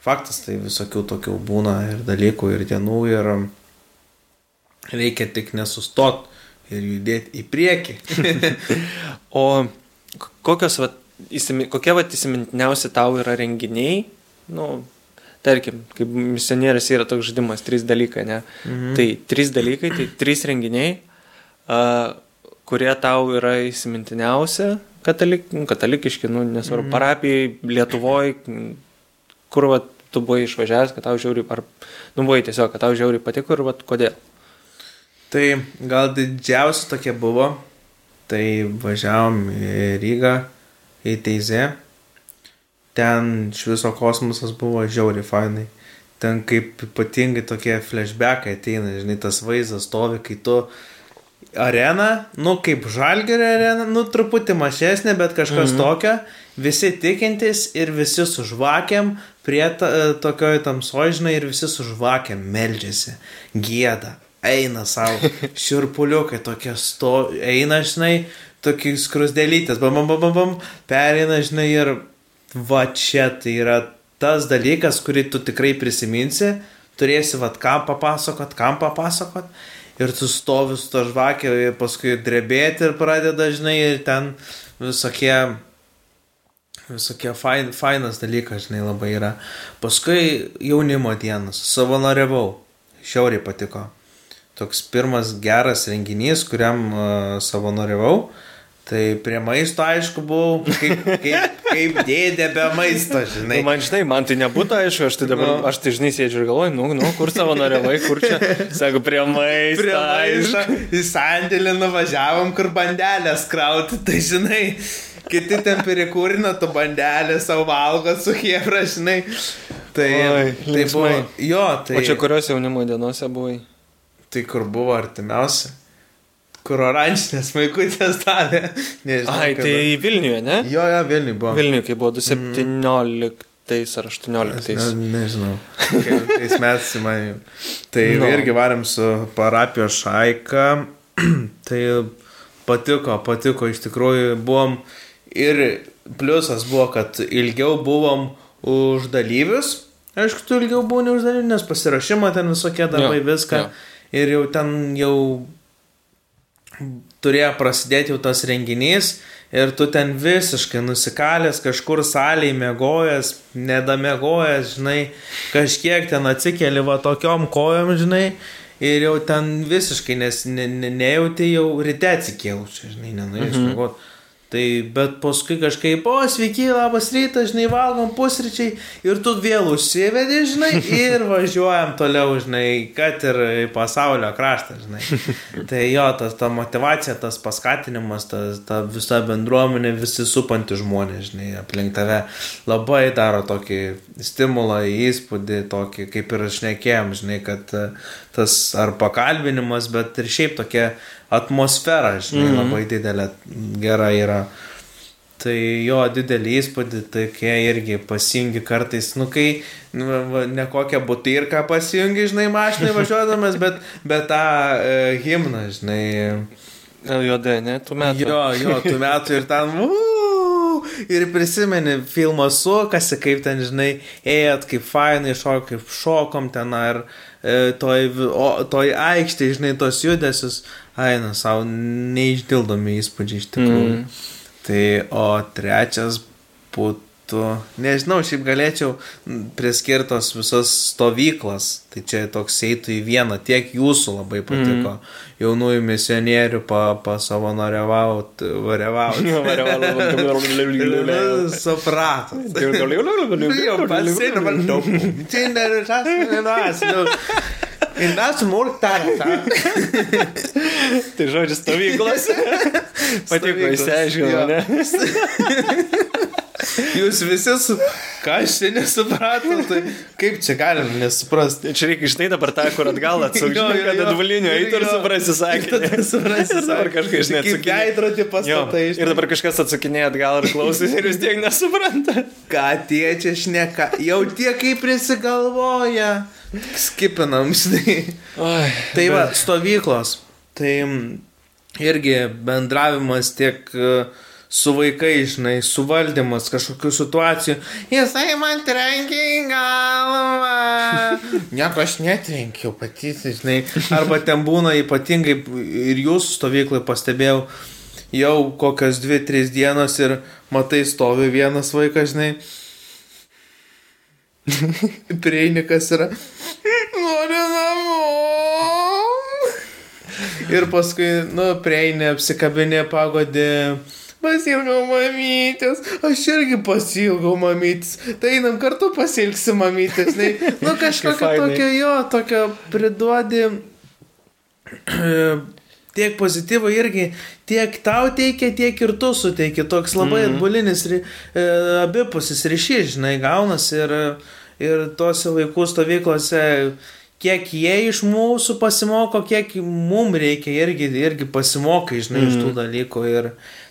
faktas, tai visokių tokių būna ir dalykų, ir dienų, ir reikia tik nesustot ir judėti į priekį. o kokios, va, įsimi, kokie, va, įsimintiniausi tau yra renginiai, nu, tarkim, kaip misionierius yra toks žaidimas, trys dalykai, ne? Mhm. Tai trys dalykai, tai trys renginiai, a, kurie tau yra įsimintiniausia, katalik, nu, katalikiški, nu, nesvarbu, mhm. parapijai, Lietuvoje, kur va, tu buvai išvažiavęs, kad tau žiauriai, ar, nu, buvai tiesiog, kad tau žiauriai patiko ir va, kodėl. Tai gal didžiausia tokia buvo, tai važiavom į Rygą, į Teizę. Ten iš viso kosmosas buvo žiauriai fainai. Ten kaip ypatingai tokie flashbackai ateina, žinai, tas vaizdas stovi, kai tu arena, nu kaip žalgerio arena, nu truputį mažesnė, bet kažkas mhm. tokio, visi tikintis ir visi su žvakiam prie ta, tokioj tamsoj, žinai, ir visi su žvakiam meldžiasi, gėda, eina savo, širpuliukai tokie sto, eina, žinai, tokiais krusdelytės, bam, bam, bam, bam, bam, pereina, žinai, ir va čia tai yra tas dalykas, kurį tu tikrai prisiminsi, turėsi vad ką papasakot, kam papasakot, ir tu stovi su to žvakė, paskui drebėti ir pradeda, žinai, ir ten visokie, visokie fain, fainas dalykas, žinai, labai yra. Paskui jaunimo dienas, savanoriavau, šiauriai patiko. Toks pirmas geras renginys, kuriam uh, savanoriavau. Tai prie maisto, aišku, buvau kaip, kaip, kaip dėdė be maisto, žinai. Nu, man žinai, man tai nebūtų aišku, aš tai dabar, Nu. aš tai žinai sėdžiu ir galvoju, nu, nu, kur savo norėvai, kur čia, sako, prie maisto. Prie maisto į sandėlį nuvažiavom, kur bandelės krauti, tai žinai, kiti ten perikūrina, tu bandelę savo valgo su hiebra, žinai. Tai, Oi, tai buvo, jo, tai, O čia kurios jaunimo dienose buvai? tai kur buvo artimiausia, kur oranžinės maikutės davė. Nežinau, Ai, kada. tai Vilniuje, ne? Jo, jo, Vilniui buvo. Vilniuje, kai buvo 2017 ar 18. Ne, nežinau. Tais metais man. Tai No. no. irgi varėm su parapijos šaika. tai patiko, patiko, iš tikrųjų buvom. Ir pliusas buvo, kad ilgiau buvom už dalyvius. Aišku, tu ilgiau būni už dalyvius, nes pasirašymą ten visokie darbai, Jo, viską. jo. Ir jau ten jau turėjo prasidėti jau tas renginys ir tu ten visiškai nusikalęs, kažkur salėje mėgojęs, nedamėgojęs, žinai, kažkiek ten atsikeli va tokiom kojom, žinai, ir jau ten visiškai, nes ne, ne, nejauti jau ryte atsikėlų, čia, žinai, nenorėčiau mhm. Tai bet paskui kažkaip, o sveiki, labas rytas, žinai, valgom pusryčiai ir tu vėl užsivedi, žinai, ir važiuojam toliau, žinai, kad ir į pasaulio kraštą, žinai. Tai jo, tas, ta motivacija, tas paskatinimas, tas, ta visa bendruomenė, visi supantys žmonės, žinai, aplink tave labai daro tokį stimulą, įspūdį, tokį, kaip ir šnekėjom, žinai, kad tas ar pakalbinimas, bet ir šiaip tokia atmosfera, žinai, mm -hmm. labai didelė, gera yra. Tai jo didelį įspūdį, tai kai irgi pasijungi kartais, nu kai nu, ne kokią butirką pasijungi, žinai, mašinai važiuodamas, bet, bet tą e, himną, žinai. Juodai, ne, tu metų. Jo, jo, tų metų ir ten. Uu, ir prisimeni filmą sukasi, kaip ten, žinai, ėjot, kaip fainai šokom, kaip šokom ten, ar e, toj, o, toj aikštėje, žinai, tos judesius. Aina, savo neišdildomi įspūdžiai iš tikrųjų. Mm. Tai o trečias būtų nežinau, šiaip galėčiau priskirtos visos stovyklas, tai čia toks eitų į vieną, tiek jūsų labai patiko, mm. jaunųjų misionierių pa, pasavanoriavaut, variavaut. Supratot. Jau man daug. Ir mes smurtarą. Tai žodžiu, stovyklas. Patiko, išsiaiškino, ne? Jūs visi su... Ką aš čia nesupratau, tai kaip čia galim nesuprasti. Čia reikia iš tai dabar tą, kur atgal atsukti, kad atvalinio eitų ir suprasi sakinį. Suprasi, Ir dabar kažkas neatsakinėja. veidrodį pastatai. Ir dabar kažkas atsakinėja atgal ir klausosi ir vis tiek nesupranta. Ką tie čia šneka, jau tie kaip prisigalvoja. Skipinam, žinai. Oi, Tai va, stovyklos. Tai mm, irgi bendravimas tiek e, su vaikais, žinai, suvaldymas kažkokių situacijų. Jisai man trenkė į galvą. Nieko aš netrenkiau pati, žinai. Arba ten būna ypatingai ir jūsų stovyklai pastebėjau. Jau kokias dvi, tris dienos ir matai stovi vienas vaikas, žinai. Prieinikas yra. Noriu namo. Ir paskui, nu, prieini, apsikabinė, pagodė. Pasilgau mamytės, aš irgi pasilgau mamytės. Tai einam kartu pasilgsi mamytės. Ne? Nu, kažkokia tokia jo, tokia priduodi tiek pozityvo irgi, tiek tau teikia, tiek ir tu suteiki. Toks labai mm. atbulinis, ry- e, abipusis ryšys, žinai, gaunas ir, ir tose vaikų stovyklose, kiek jie iš mūsų pasimoko, kiek mums reikia irgi, irgi pasimokai, žinai, mm. iš tų dalykų. Ir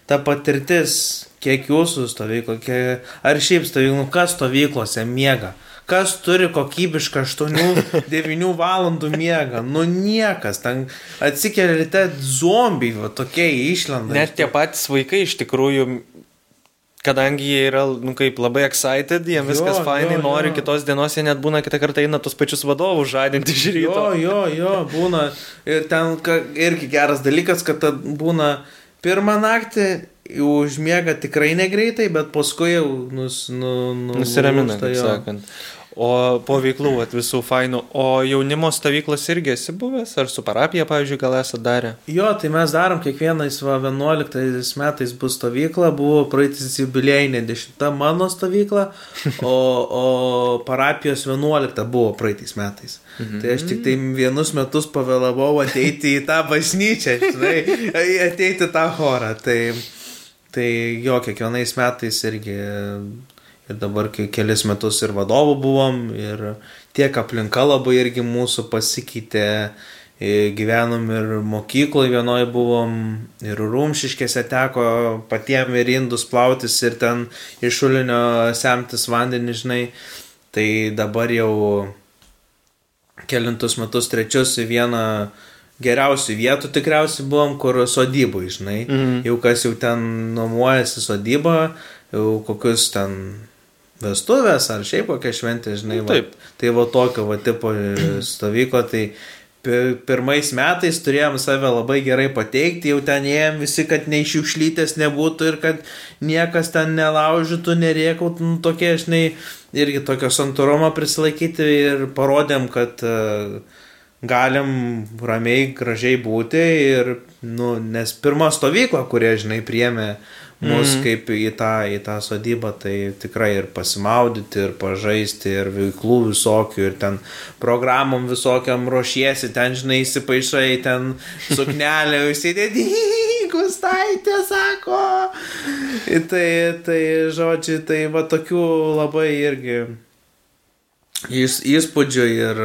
ta patirtis, kiek jūsų stovyklo, kiek, ar šiaip stovyklų, kas stovyklose miega. Kas turi kokybišką 8-9 valandų miegą? Nu niekas. Ten atsikelia ryte zombiai, va tokie išlenda. Net tie patys vaikai iš tikrųjų, kadangi jie yra, nu kaip, labai excited, viskas Jo, fainai, jo, nori jo. kitos dienos, jie net būna kitą kartą eina tos pačius vadovus žadinti iš ryto. Jo, jo, jo, būna. Ir ten ka, irgi geras dalykas, kad būna pirmą naktį užmiega tikrai negreitai, bet paskui jau nus, nu, nu, Nusiramina, jo. sakant. O po veiklų, vat, visų fainų. O jaunimo stovyklos irgi esi buvęs? Ar su parapija, pavyzdžiui, gal esate darę? Jo, tai mes darom kiekvienais va, 11 metais bus stovykla, buvo praeitis jubiliejinė 10 mano stovykla, o, o parapijos 11 buvo praeitais metais. Mhm. Tai aš tik tai vienus metus pavėlavau ateiti į tą bažnyčią, žinai, ateiti tą chorą. Tai, tai jo, kiekvienais metais irgi ir dabar kelis metus ir vadovų buvom, ir tiek aplinka labai irgi mūsų pasikeitė. E, Gyvenom ir mokykloje vienoje buvom, ir rumšiškėse teko patiem ir indus plautis ir ten iš šulinio semtis vandenį, žinai. Tai dabar jau kelintus metus trečius į vieną geriausių vietų tikriausiai buvom, kur sodybų, žinai. Mhm. Jau kas jau ten nuomojasi sodybą, jau kokius ten vestuvės ar šiaip kokia šventė, žinai. Va, Taip. tai va tokio va tipo stovyklo, tai pi- pirmais metais turėjom save labai gerai pateikti, jau ten ėjom visi, kad neišiukšlytės nebūtų ir kad niekas ten nelaužytų, nerėkautų, nu, tokie, žinai, irgi tokio santūrumo prisilaikyti ir parodėm, kad uh, galim ramiai, gražiai būti ir, nu, nes pirma stovykla, kurie, žinai, priemė mus mm. kaip į tą, į tą sodybą, tai tikrai ir pasimaudyti, ir pažaisti, ir veiklų visokių, ir ten programom visokiam ruošiesi, ten, žinai, įsipaišai, ten suknelė, įsidėdi, gustaitė, sako. Tai, tai, žodžiai, tai va tokių labai irgi Įs, įspūdžių ir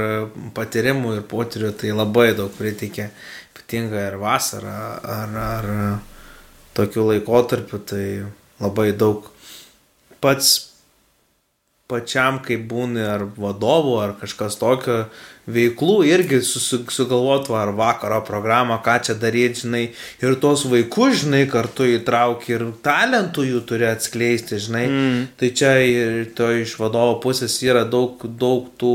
patyrimų ir potyrių tai labai daug pritikė, ypatingai ir vasarą ar, ar tokių laikotarpių, tai labai daug pats pačiam, kaip būni ar vadovų, ar kažkas tokio veiklų, irgi susi- sugalvotų ar vakaro programą, ką čia daryti, žinai, ir tos vaikus, žinai, kartu įtraukti ir talentų jų turi atskleisti, žinai. Mm. Tai čia ir to iš vadovo pusės yra daug, daug tų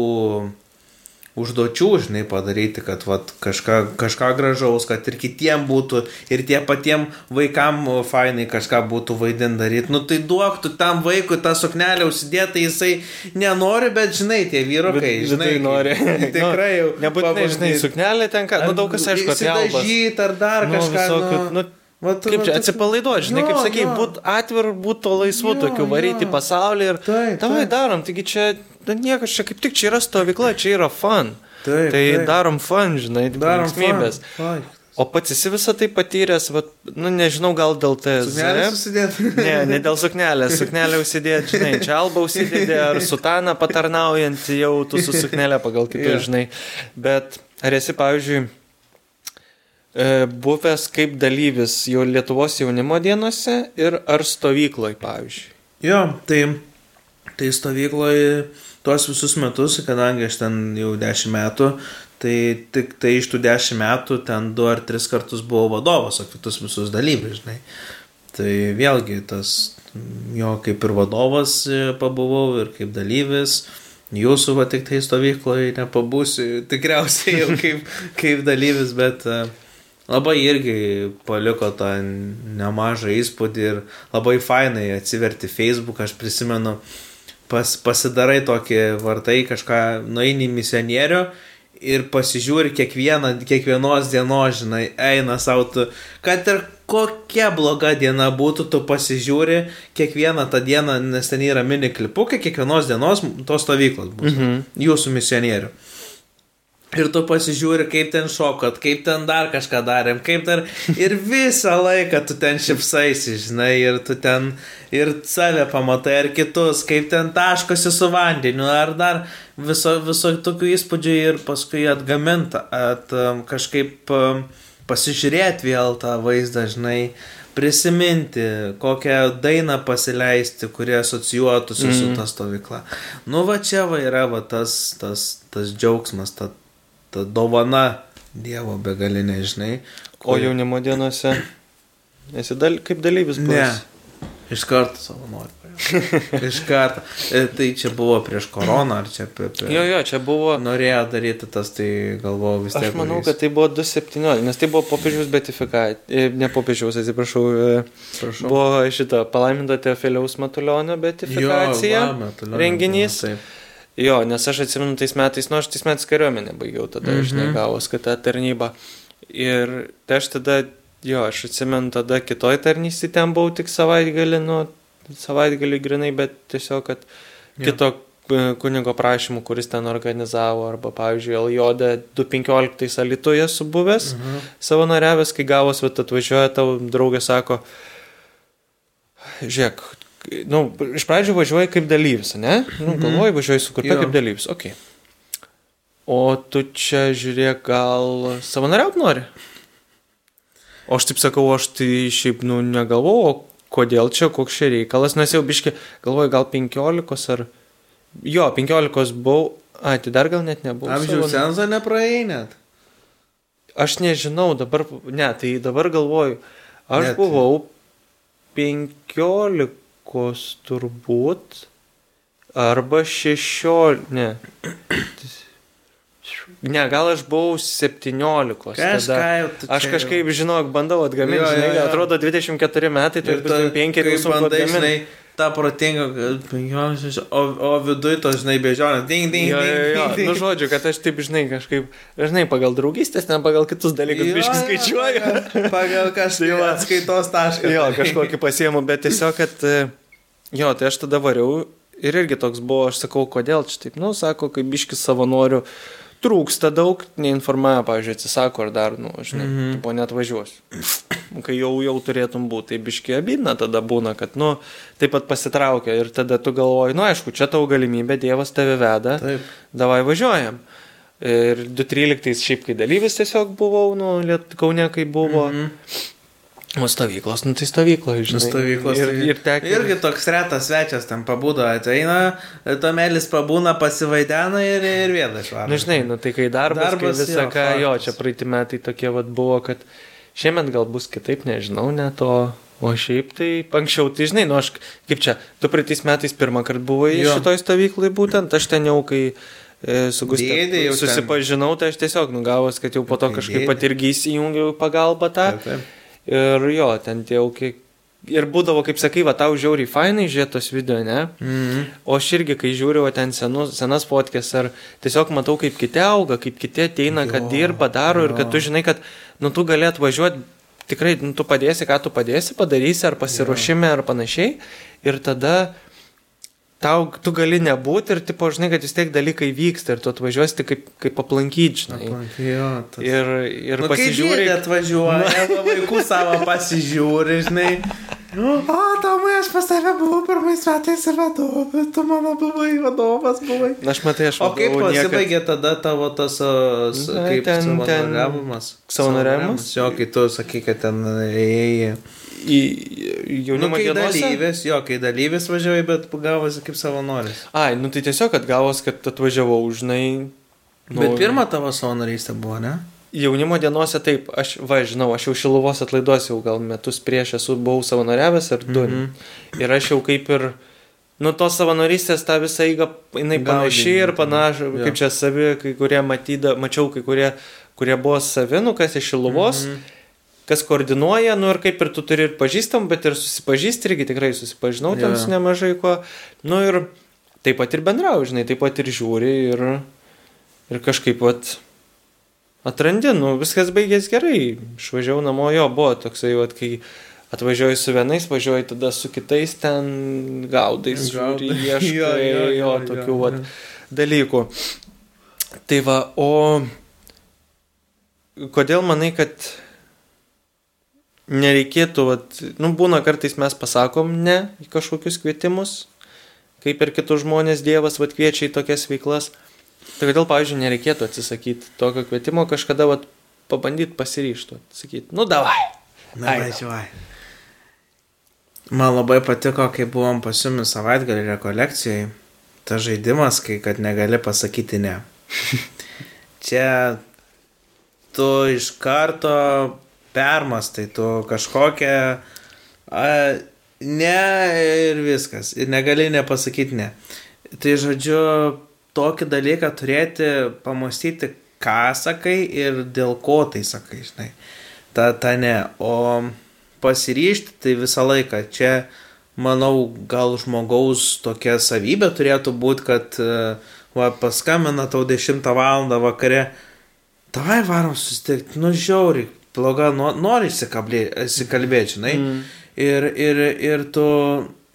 užduočių, žinai, padaryti, kad vat, kažką, kažką gražaus, kad ir kitiem būtų, ir tie patiem vaikam fainai kažką būtų vaidinti daryti. Nu tai duok tu tam vaikui tą suknelę užsidėti, jisai nenori, bet žinai, tie vyrukai, žinai, tai nori. Tikrai jau. Nu, nebūtinai, žinai, suknelė tenka, nu daug kas aišku. Žyt ar dar Nu, kažką. visokių, nu, nu, vat- Kaip čia atsipalaiduoti, žinai, Jo, kaip sakai, būt atviru, būt to laisvu, Jo, tokiu varyti jo. pasaulį ir Taip, tavai darom, taigi čia nu, niekas čia kaip tik čia yra stovykla, čia yra fun. Taip, tai taip. darom fun, žinai, Darom linksmybės. fun. O pats esi visą tai patyręs, vat, nu nežinau, gal dėl susidėti. Ne, ne dėl suknelės, suknelę užsidėti, žinai, čia alba užsidėti ar sutaną patarnaujant jau tu su suknelė pagal kitus, Jo. žinai. Bet ar esi, pavyzdžiui, e, buvęs kaip dalyvis jau Lietuvos jaunimo dienose ir ar stovykloj, pavyzdžiui? Jo, tai, tai stovykloje tuos visus metus, kadangi aš ten jau 10 metų, tai tik tai iš tų 10 metų ten 2 ar 3 kartus buvau vadovas, o kitus visus dalyvius, žinai. Tai vėlgi tas, jo kaip ir vadovas e, pabuvau ir kaip dalyvis. Jūsų va tik tai stovykloje nepabūsiu, tikriausiai jau kaip, kaip dalyvis, bet e, labai irgi paliko tą nemažą įspūdį ir labai fainai atsiverti Facebook, aš prisimenu, pas, pasidarai tokį vartai, kažką nueini misionierių ir pasižiūri kiekvieną, kiekvienos dienos, žinai, eina savo, tu, kad ir kokia bloga diena būtų, tu pasižiūri kiekvieną tą dieną, nes ten yra mini klipukai, kiekvienos dienos tos stovyklos bus, mhm. jūsų misionierių. Ir tu pasižiūri, kaip ten šokot, kaip ten dar kažką darėm, kaip dar... Ir visą laiką tu ten šipsaisi, žinai, ir tu ten ir save pamatai, ir kitus, kaip ten taškosi su vandeniu, ar dar viso, viso tokių įspūdžių ir paskui atgaminta, at um, kažkaip um, pasižiūrėti vėl tą vaizdą, žinai, prisiminti, kokią dainą pasileisti, kurie asocijuotųsi mm. su ta stovykla. Nu va čia va yra va tas, tas, tas džiaugsmas, ta, ta dovana Dievo begalinė, žinai. O jaunimo dienose esi dal, kaip dalyvis Ne. buvęs? Iš karto savo noriu. Iš karto. E, Tai čia buvo prieš koroną, ar čia apie... apie... Jo, jo, čia buvo... Norėjo daryti tas, tai galvojau vis tiek. Aš manau, kad tai buvo 2.17, nes tai buvo popiežiaus betifikacija, ne popiežiaus, atsiprašau, e, Prašau. buvo šita palaiminto Teofiliaus Matulionio betifikacija Jo, va, Matulionio renginys. buvo, taip. Jo, nes aš atsimenu tais metais, nu aš tais metais kariuomenę baigiau tada, mm. -hmm. žinai, gavos, kad tą tarnybą. Ir tai aš tada, jo, aš atsimenu tada kitoj tarnystė ten buvau tik savaitgalį, nu, savaitgalį grinai, bet tiesiog, kad Jo. kito e, kunigo prašymų, kuris ten organizavo, arba, pavyzdžiui, Aljodė 2.15 Alitoje subuvęs, Mhm. savanoriavęs, kai gavos, bet atvažiuoja tavo draugė, sako, žiūrėk, nu, iš pradžių važiuoji kaip dalyvis, ne? Nu, galvoji, važiuoji su kurpė Jo. kaip dalyvis, ok. O tu čia žiūrėk, gal savanoriaut nori? O aš taip sakau, aš tai šiaip, nu, negalvoju, o kodėl čia, koks čia reikalas, nes jau biški, galvoju, gal 15 ar... Jo, 15 buvau, ai, tai dar gal net nebuvau. Amžiaus sensą nepraėjai net. Aš nežinau, dabar, ne, tai dabar galvoju, aš. Net. buvau 15 turbūt, arba 16, ne. Ne, gal aš buvau 17. Kažką Aš kažkaip, žinok, bandau atgaminti, Jo, jo, jo. atrodo 24 metai, tai Ir ta, 25 kai ir sunku bandai, žinai, protingą, kad 15, o, o viduj to, žinai, bežionės, ding, ding, Jo, jo, jo. ding, ding. Nu, žodžiu, kad aš taip, žinai, kažkaip, žinai, pagal draugystės, ne pagal kitus dalykus, Jo, biškai jo, skaičiuoju. Pagal, pagal kažkaip atskaitos tašką. Jo, kažkokį pasiemu, bet tiesiog, kad... e, Jo, tai aš tada variau ir irgi toks buvo, aš sakau, kodėl čia taip, nu, sako, kaip biškis savanorių trūksta daug, neinformuoja, pavyzdžiui, atsisako ar dar, nu, žinai, mm. -hmm. tipo net važiuosiu. Kai jau, jau turėtum būti, tai biški abidna tada būna, kad, nu, taip pat pasitraukia ir tada tu galvoji, nu, aišku, čia tau galimybė, Dievas tave veda, Taip. davai važiuojam. Ir 2.13 šiaip kai dalyvis tiesiog buvau, nu, Liet Kaune kai buvo. Mm. -hmm. O stovyklos, nu tai stovyklos, žinai. Stovyklos. Ir, tai ir tek. Irgi toks retas svečias ten pabūdo, ateina, tomelis pabūna, pasivaidena ir, ir vėl išvaro. Na, Nu, žinai, nu tai kai darbas, darbas kai visą jo, ką, jo, čia praeitį metai tokie vad buvo, kad šiemet gal bus kitaip, nežinau, net o, o šiaip tai anksčiau, tai žinai, nu aš kaip čia, tu praeitais metais pirmą kartą buvai Jo. šitoj stovyklai būtent, aš ten jau kai e, su Dėdė jau ten- susipažinau, tai aš tiesiog nugavos, kad jau po to kažkaip pat irgi įsijungiau pagalbą tą. Taip, taip. Ir jo, ten tie jau kiek. Ir būdavo, kaip sakai, va tau žiauriai fainai žiūrėtos video, ne? Mhm. O aš irgi, kai žiūriu ten senus, senas fotkės, ar tiesiog matau, kaip kiti auga, kaip kiti ateina, kad Jo, dirba, daro ir kad jo. tu žinai, kad, nu, tu galėt važiuoti, tikrai, nu, tu padėsi, ką tu padėsi, padarysi, ar pasiruošime, ar panašiai. Ir tada tau, tu gali nebūti ir, tipo, žinai, kad vis tiek dalykai vyksta ir tu atvažiuosi kaip, kaip aplankyti, žinai. Jo, tas... Ir, ir Nu, pasižiūri. Kai atvažiuoja, va, vaikų savo pasižiūri, žinai. O, Tomai, aš pas tave buvau pirmais metais vadovas, tu mano buvai vadovas, buvai. Na, aš matai, aš O kaip vadovau niekad- pasibaigė tada tavo tas, s- Na, kaip ten- savanoriavimas? savanoriavimas? Jo, kai tu sakai, kad ten ėjai. į Nu, jaunimo kai dienose. dalyvis, jo, kai dalyvis važiavai, bet gavosi kaip savanoris. Ai, nu tai tiesiog atgavos, kad atvažiavau, žinai. nu, Bet pirma tavo savanorystė buvo, ne? Jaunimo dienose taip, aš, va, žinau, aš jau šiluvos atlaidos jau gal metus prieš esu buvau savanoriavęs ar du. Mhm. Ir aš jau kaip ir, nu, tos savanorystės tą visą įgą, jinai panaši ir panaši, jo. kaip čia savi, kai kurie matyda, mačiau, kai kurie, kurie buvo savi, nu, kas iš šiluvos. Mhm. kas koordinuoja, nu ir kaip ir tu turi ir pažįstam, bet ir susipažįsti irgi tikrai susipažinau ten Jo. su nemažai ko. Nu ir taip pat ir bendrauju, žinai, taip pat ir žiūri ir, ir kažkaip vat atrandi, nu viskas baigės gerai. Išvažiavau namo, jo buvo toksai, vat, kai atvažiuoji su vienais, važiuoji tada su kitais ten gaudais, žiūri, Gaudai. ieškai, Jo, jo, jo, jo, jo, tokių jo. vat dalykų. Tai va, o kodėl manai, kad nereikėtų, vat, nu, būna kartais mes pasakom ne į kažkokius kvietimus, kaip ir kitus žmonės Dievas vat kviečia į tokias veiklas. Tai kodėl, pavyzdžiui, nereikėtų atsisakyti tokio kvietimo, kažkada vat pabandyti pasiryštų, sakyti, nu davai. Na, važiuoji. Man labai patiko, kai buvom pasiumi savaitgalį rekolekcijai. Ta žaidimas, kai kad negali pasakyti ne. Čia tu iš karto permastai, tu kažkokią a, ne ir viskas. Ir negali nepasakyti ne. Tai žodžiu, tokį dalyką turėti, pamastyti, ką sakai ir dėl ko tai sakai, žinai. Ta, ta ne. O pasiryšti tai visą laiką. Čia, manau, gal žmogaus tokia savybė turėtų būti, kad e, va, paskambina tau 10 val. vakare, tavai varom susitikti, nu žiauri, bloga, no, nori įsikalbėti, žinai. Mm. Ir, ir, ir tu,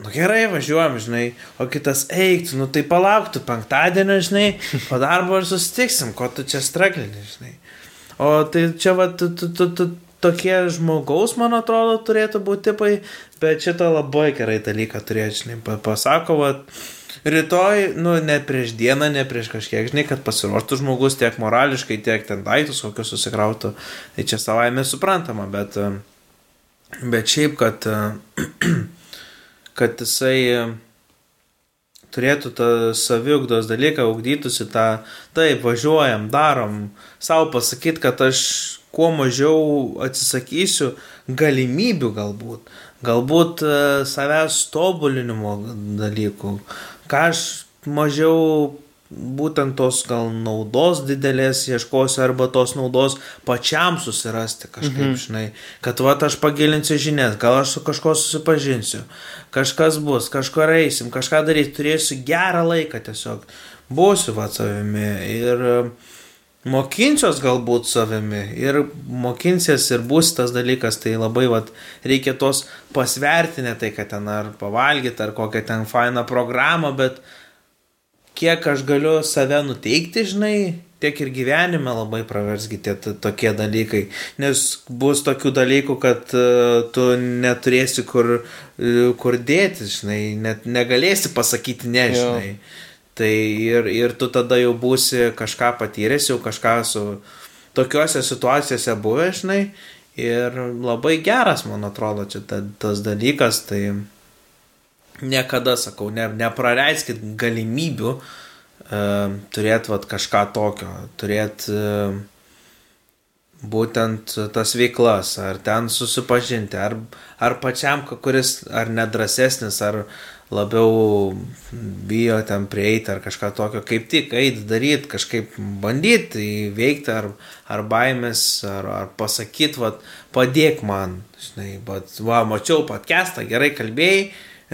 nu gerai, važiuojam, žinai, o kitas eiktų, nu tai palauktų penktadienio, žinai, po darbo ir susitiksim, ko tu čia straglini, žinai. O tai čia va, tu, tu, tu, tu, tokie žmogaus, man atrodo, turėtų būti tipai, bet šitą labai gerai dalyką turėti, žinai, pa- pasako, va, rytoj, nu, ne prieš dieną, ne prieš kažkiek, žinai, kad pasiruoštų žmogus tiek morališkai, tiek ten daiktus kokius susikrautų, tai čia savaime suprantama, bet, bet šiaip, kad, kad jisai e, turėtų tą saviugdos dalyką, ugdytųsi tą, taip, važiuojam, darom, savo pasakyti, kad aš kuo mažiau atsisakysiu galimybių galbūt, galbūt e, savęs tobulinimo dalykų, ką aš mažiau būtent tos gal naudos didelės ieškosiu arba tos naudos pačiam susirasti kažkaip, mhm. žinai, kad va aš pagilinsiu žinias, gal aš su kažkuo susipažinsiu, kažkas bus, kažkur eisim, kažką daryti, turėsiu gerą laiką tiesiog, būsiu va savimi ir e, mokinsiuos galbūt savimi ir mokinsies ir bus tas dalykas, tai labai vat, reikia tos pasvertinę tai, kad ten ar pavalgyti, ar kokią ten fainą programą, bet kiek aš galiu save nuteikti, žinai, tiek ir gyvenime labai praversgi tie tokie dalykai. Nes bus tokių dalykų, kad uh, tu neturėsi kur, uh, kur dėti, žinai, net negalėsi pasakyti ne, Jo. žinai. Tai ir, ir tu tada jau būsi kažką patyręs, jau kažką su tokiuose situacijose buvęs, žinai. Ir labai geras, man atrodo, čia ta, tas dalykas, tai niekada, sakau, ne, nepraleiskit galimybių uh, turėti vat, kažką tokio, turėti uh, būtent tas veiklas, ar ten susipažinti, ar, ar pačiam, kuris ar nedrasesnis, ar labiau bijo ten prieiti ar kažką tokio, kaip tik eiti daryti, kažkaip bandyti įveikti ar, ar baimės, ar, ar pasakyti, va, padėk man, žinai, bet, va, mačiau podcastą, gerai kalbėjai,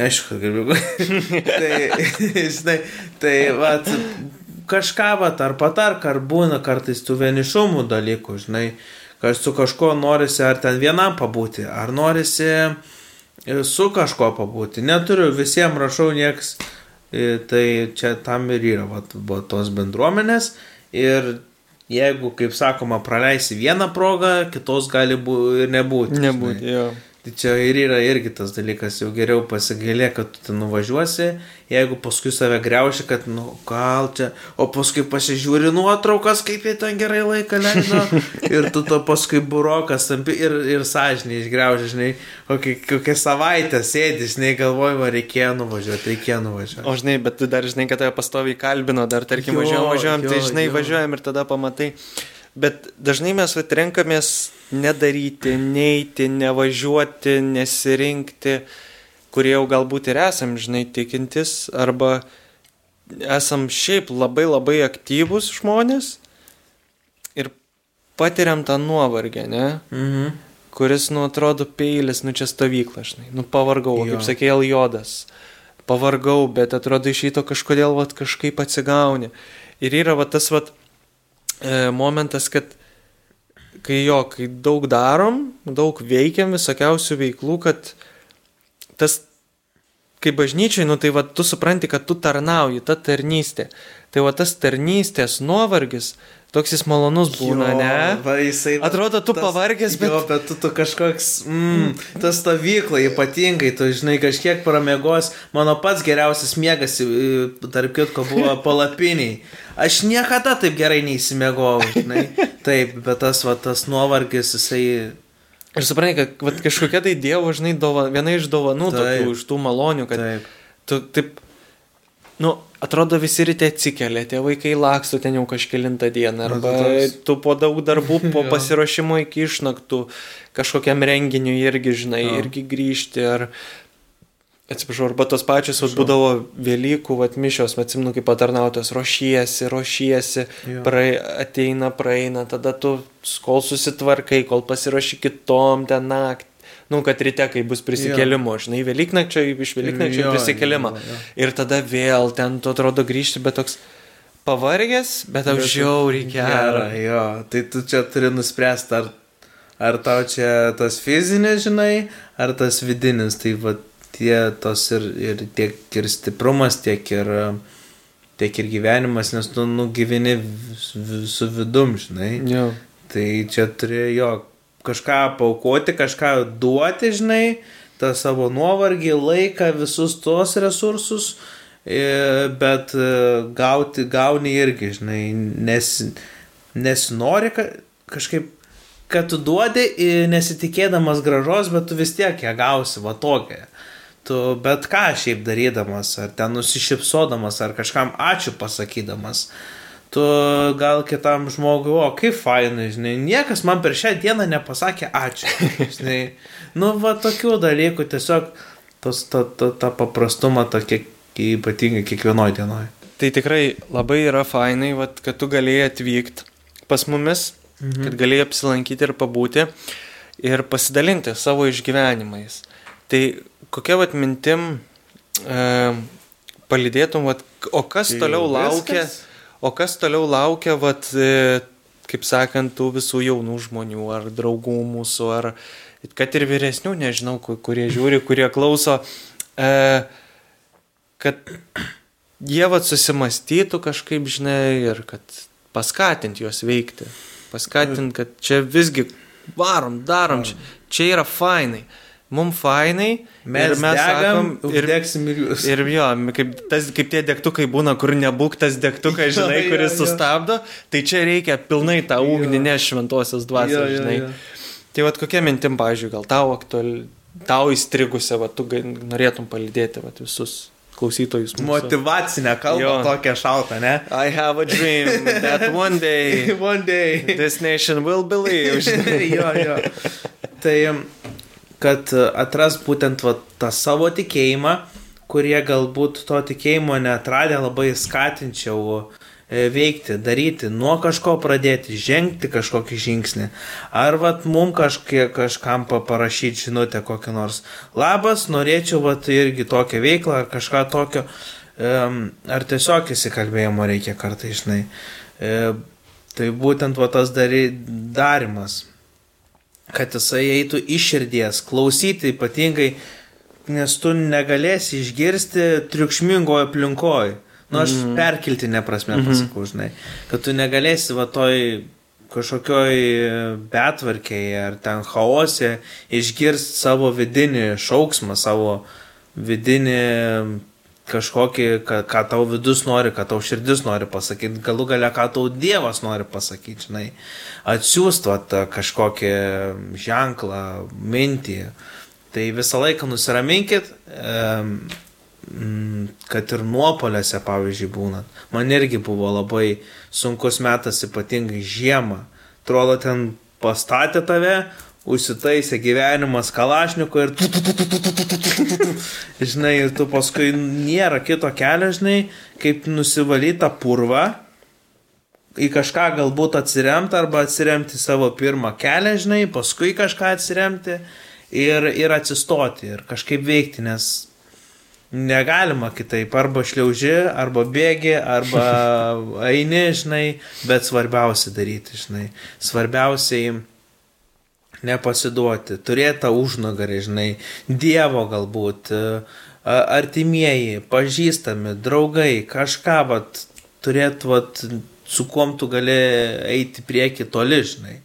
aišku, kalbėjau, tai, žinai, tai, va, kažką, va, ar patark, ar būna kartais tų vienišumų dalykų, žinai, kad su kažkuo norisi ar ten vienam pabūti, ar norisi su kažkuo pabūti. Neturiu, visiems rašau nieks, e, tai čia tam ir yra va, va, tos bendruomenės. Ir jeigu, kaip sakoma, praleisi vieną progą, kitos gali bū, ir nebūti. Nebūti, jo. Tai čia ir yra irgi tas dalykas, jau geriau pasigailė, kad tu ten nuvažiuosi, jeigu paskui save greuši, kad, nu, gal čia, o paskui pasižiūri nuotraukas, kaip jie ten gerai laiką leido, ir tu to paskui burokas tampi ir, ir sąžiniai išgreuži, žinai, o kokią savaitę sėdi, žinai, galvojama, reikėjo nuvažiuoti, reikėjo nuvažiuoti. O žinai, bet tu dar žinai, kad tave pastoviai kalbino, dar tarkim važiuojam, važiuojam, tai žinai, jo. važiuojam ir tada pamatai. Bet dažnai mes atrenkamės nedaryti, neiti, nevažiuoti, nesirinkti, kurie jau galbūt ir esam, žinai, tikintis, arba esam šiaip labai labai aktyvus žmonės ir patiriam tą nuovargę, ne? Mhm. Kuris, nu, atrodo peilis, nu, čia stovykla, žinai, nu, pavargau, jo. kaip sakė, Eljodas. Pavargau, bet atrodo iš ryto kažkodėl, vat, kažkaip atsigauni. Ir yra, vat, tas, vat, e, momentas, kad kai jo, kai daug darom, daug veikiam visokiausių veiklų, kad tas, kai bažnyčiai, nu tai va, tu supranti, kad tu tarnauji, ta tarnystė. Tai va tas tarnystės nuovargis, Toks jis malonus būna, jo, ne? Va, jisai, Atrodo, tu tas, pavargęs, bet... Jo, bet tu, tu kažkoks, mm, ta stovykla ypatingai, tu žinai, kažkiek pramėgos. Mano pats geriausias mėgas, tarp kitko, buvo palapiniai. Aš niekada taip gerai neįsimėgau, žinai. Taip, bet tas, va, tas nuovargis, jisai... Ir suprantai, kad va, kažkokia tai Dievo, žinai, dova, viena iš dovanų, taip, tokių, iš tų malonių, kad taip. tu taip nu, atrodo visi ryte atsikelia, tie vaikai laksto ten jau kažkėlintą dieną, arba tu po daug darbų, po pasiruošimo iki išnaktų kažkokiam renginiui irgi, žinai, ja. irgi grįžti, ar, atsiprašau, arba tos pačios, vat, būdavo Velykų, vat, mišios, atsimnu, kaip patarnautas, ruošiesi, ruošiesi, ja. prae, ateina, praeina, tada tu kol susitvarkai, kol pasiruoši kitom ten naktį nu, kad ryte, kai bus prisikėlimo, jo. žinai, Velyknakčio, iš Velyknakčio jo, prisikelimą. Jo, jo. Ir tada vėl ten, tu atrodo, grįžti, bet toks pavargęs, bet tau žiauriai gera. Jo, tai tu čia turi nuspręsti, ar, ar tau čia tas fizinis, žinai, ar tas vidinis. Tai va tie tos ir, ir tiek ir stiprumas, tiek ir, tiek ir gyvenimas, nes tu nugyveni su vidum, žinai. Jo. Tai čia turi jo kažką paukoti, kažką duoti, žinai, tą savo nuovargį, laiką, visus tos resursus, bet e, gauti, gauni irgi, žinai, nes, nesinori kažkaip, kad tu duodi nesitikėdamas gražos, bet tu vis tiek ją gausi, va tokia. Tu bet ką šiaip darydamas, ar ten nusišypsodamas, ar kažkam ačiū pasakydamas. Uh, tu gal kitam žmogui, o kaip fainai, žinai, niekas man per šią dieną nepasakė ačiū. Žinai, nu, va tokių dalykų tiesiog tos, ta, ta, ta paprastumą tokia ypatingai kiekvienoje dienoje. Tai tikrai labai yra fainai, vat, kad tu galėjai atvykti pas mumis, mhm. kad galėjai apsilankyti ir pabūti ir pasidalinti savo išgyvenimais. Tai kokia vat mintim e, palidėtum, vat, o kas tai toliau laukia? Viskas? O kas toliau laukia, vat, e, kaip sakant, tų visų jaunų žmonių, ar draugų mūsų, ar kad ir vyresnių, nežinau, kurie žiūri, kurie klauso, e, kad jie vat susimastytų kažkaip, žinai, ir kad paskatint juos veikti. Paskatint, kad čia visgi varom, darom, čia, čia yra fainai mums fainai. Mes, mes degam, sakom, ir degsim ir jūs. Ir jo, kaip, tas, kaip tie degtukai būna, kur nebūk tas degtukas, žinai, jo, kuris jo, sustabdo, tai čia reikia pilnai tą ugnį neš šventosios dvasios, žinai. Jo, jo. Tai vad kokia mintim, pažiūrėjau, gal tau aktuali, tau įstrigusią, va, tu norėtum palidėti va, visus klausytojus. Mūsų. Motivacinę kalbą jo. tokią šaltą, ne? I have a dream that one day, one day this nation will believe. jo, jo. Tai kad atras būtent va, tą savo tikėjimą, kurie galbūt to tikėjimo netradę, labai skatinčiau e, veikti, daryti, nuo kažko pradėti, žengti kažkokį žingsnį. Ar vat mum kažkie, kažkam parašyti žinutę kokią nors. Labas, norėčiau vat irgi tokią veiklą ar kažką tokio. Ar tiesiog įsikalbėjimo reikia kartai, žinai. E, tai būtent va tas dary, darimas, kad jisai eitų iš širdies, klausyti ypatingai nes tu negalėsi išgirsti triukšmingoje aplinkoje. Nu, aš mm. perkeltinę prasme -hmm. pasakau, žinai, kad tu negalėsi va toj kažkokioj betvarkėje ar ten chaose išgirsti savo vidinį šauksmą, savo vidinį kažkokį, ką, ką tau vidus nori, ką tau širdis nori pasakyti, galų gale, ką tau Dievas nori pasakyti, žinai, atsiųstų kažkokį ženklą, mintį. Tai visą laiką nusiraminkit, kad ir nuopoliuose, pavyzdžiui, būnat. Man irgi buvo labai sunkus metas, ypatingai žiemą. Atrodo, ten pastatė tave, užsitaisė gyvenimas kalašniku ir... Žinai, ir tu paskui nėra kito kelio, žinai, kaip nusivalyta purva, į kažką galbūt atsiremti arba atsiremti savo pirmą kelią, žinai, paskui kažką atsiremti ir, ir atsistoti ir kažkaip veikti, nes negalima kitaip, arba šliauži, arba bėgi, arba eini, žinai, bet svarbiausia daryti, žinai. Svarbiausiai nepasiduoti, turėti tą užnugarį, žinai, Dievo galbūt, artimieji, pažįstami, draugai, kažką, vat, turėti, vat, su kuom tu gali eiti prieki toli, žinai.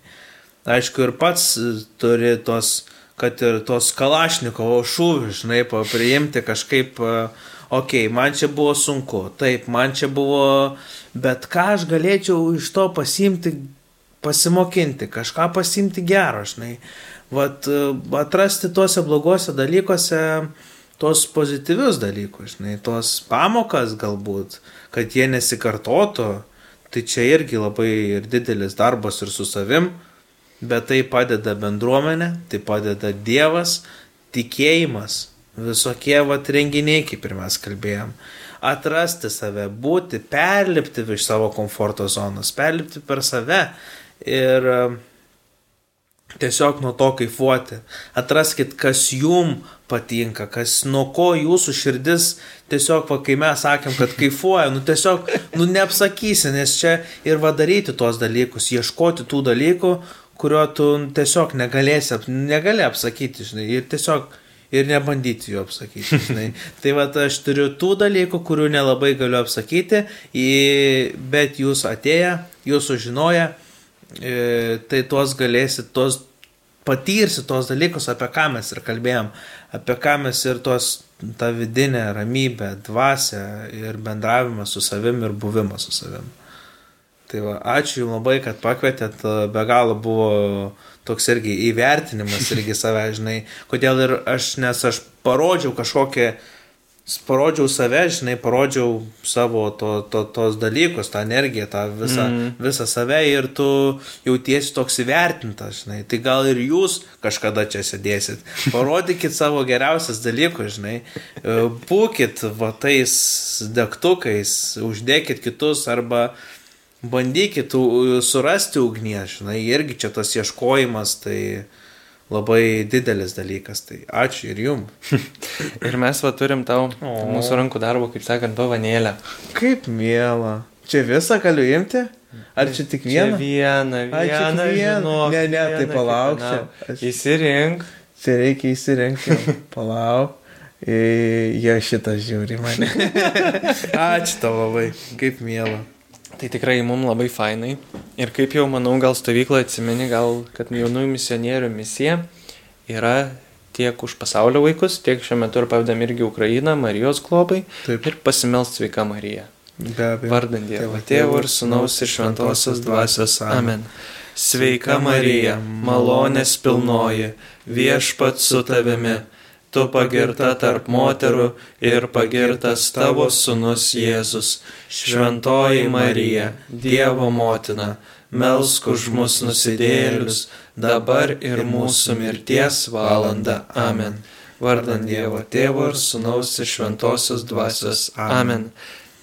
Aišku, ir pats turi tos kad ir tos Kalašnikovo šūvius, žinai, priimti kažkaip, okei, okay, man čia buvo sunku, taip, man čia buvo, bet ką aš galėčiau iš to pasimti, pasimokinti, kažką pasimti gero, žinai. Vat, atrasti tuose blogose dalykuose tos pozityvius dalykus, žinai, tos pamokas galbūt, kad jie nesikartotų, tai čia irgi labai ir didelis darbas ir su savim, bet tai padeda bendruomenė, tai padeda Dievas, tikėjimas, visokie vat renginiai, kaip ir mes kalbėjom. Atrasti save, būti, perlipti iš savo komforto zonos, perlipti per save ir tiesiog nuo to kaifuoti. Atraskit, kas jum patinka, kas nuo ko jūsų širdis tiesiog, va, kai mes sakėm, kad kaifuoja, nu tiesiog, nu neapsakysi, nes čia ir vadaryti tuos dalykus, ieškoti tų dalykų, kurio tu tiesiog negalėsi, negali apsakyti, žinai, ir tiesiog ir nebandyti jų apsakyti, žinai. tai va, aš turiu tų dalykų, kurių nelabai galiu apsakyti, bet jūs atėję, jūs sužinoję, tai tuos galėsit, tuos patyrsi tos dalykus, apie ką mes ir kalbėjom, apie ką mes ir tos tą vidinę ramybę, dvasę ir bendravimą su savim ir buvimą su savim. Tai va, ačiū Jums labai, kad pakvietėt, be galo buvo toks irgi įvertinimas irgi save, žinai, kodėl ir aš, nes aš parodžiau kažkokią, parodžiau save, žinai, parodžiau savo to, to, tos dalykus, tą energiją, tą visą, mm. visą save ir tu jautiesi toks įvertintas, žinai, tai gal ir jūs kažkada čia sėdėsit, parodykit savo geriausias dalykus, žinai, būkit va tais degtukais, uždėkit kitus arba bandykit surasti ugnies, žinai, irgi čia tas ieškojimas, tai labai didelis dalykas, tai ačiū ir jum. ir mes va turim tau o. mūsų rankų darbo, kaip sakant, dovanėlę. Kaip mėla. Čia visą galiu imti? Ar čia tik vieną? Čia vieną, vieną, vieną. Ne, ne, tai palauk čia. Aš... Įsirink. Čia reikia įsirinkti. Palauk. Jie šitą žiūri mane. Ačiū tau labai, kaip mėla. Tai tikrai mums labai fainai. Ir kaip jau manau, gal stovyklą atsimeni, gal kad jaunųjų misionierių misija yra tiek už pasaulio vaikus, tiek šiuo metu ir pavadam irgi Ukrainą, Marijos globai Taip. ir pasimelst sveika Marija. Vardant Dievo Tėvo ir Sūnaus ir Šventosios Dvasios. Amen. Sveika Marija, malonės pilnoji, viešpat su tavimi tu pagirta tarp moterų ir pagirtas tavo sunus Jėzus. Šventoji Marija, Dievo motina, melsk už mus nusidėlius, dabar ir mūsų mirties valanda. Amen. vardant Dievo Tėvo ir Sūnaus ir Šventosios Dvasios. Amen.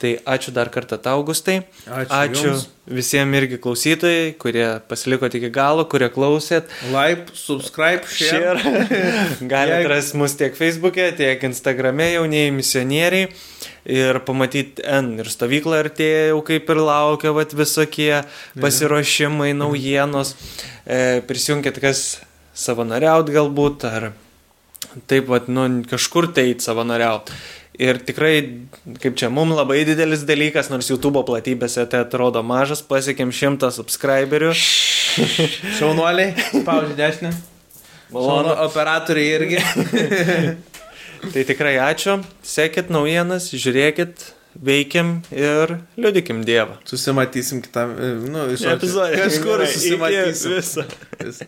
Tai ačiū dar kartą tau, Augustai. Ačiū ačiū jums. visiems irgi klausytojai, kurie pasiliko iki galo, kurie klausėt. Like, subscribe, share. Share. Galite Jeigu- rasti mus tiek Facebook'e, tiek Instagram'e jaunieji misionieriai. Ir pamatyti N ir stovyklą artėja jau kaip ir laukia vat, visokie pasiruošimai, naujienos. E, prisijunkit kas savanoriaut galbūt, ar taip pat, nu, kažkur tai savanoriaut. Ir tikrai, kaip čia, mums labai didelis dalykas, nors YouTube platybėse tai atrodo mažas, pasiekėm šimtą subscriberių. Šaunuoliai, spaudžia dešinę. Malonu. Operatoriai irgi. Tai tikrai ačiū, sekit naujienas, žiūrėkit, veikiam ir liudikim Dievą. Susimatysim kitam, e, nu, iš Epizode. Kažkur susimatysim. viso. Vis-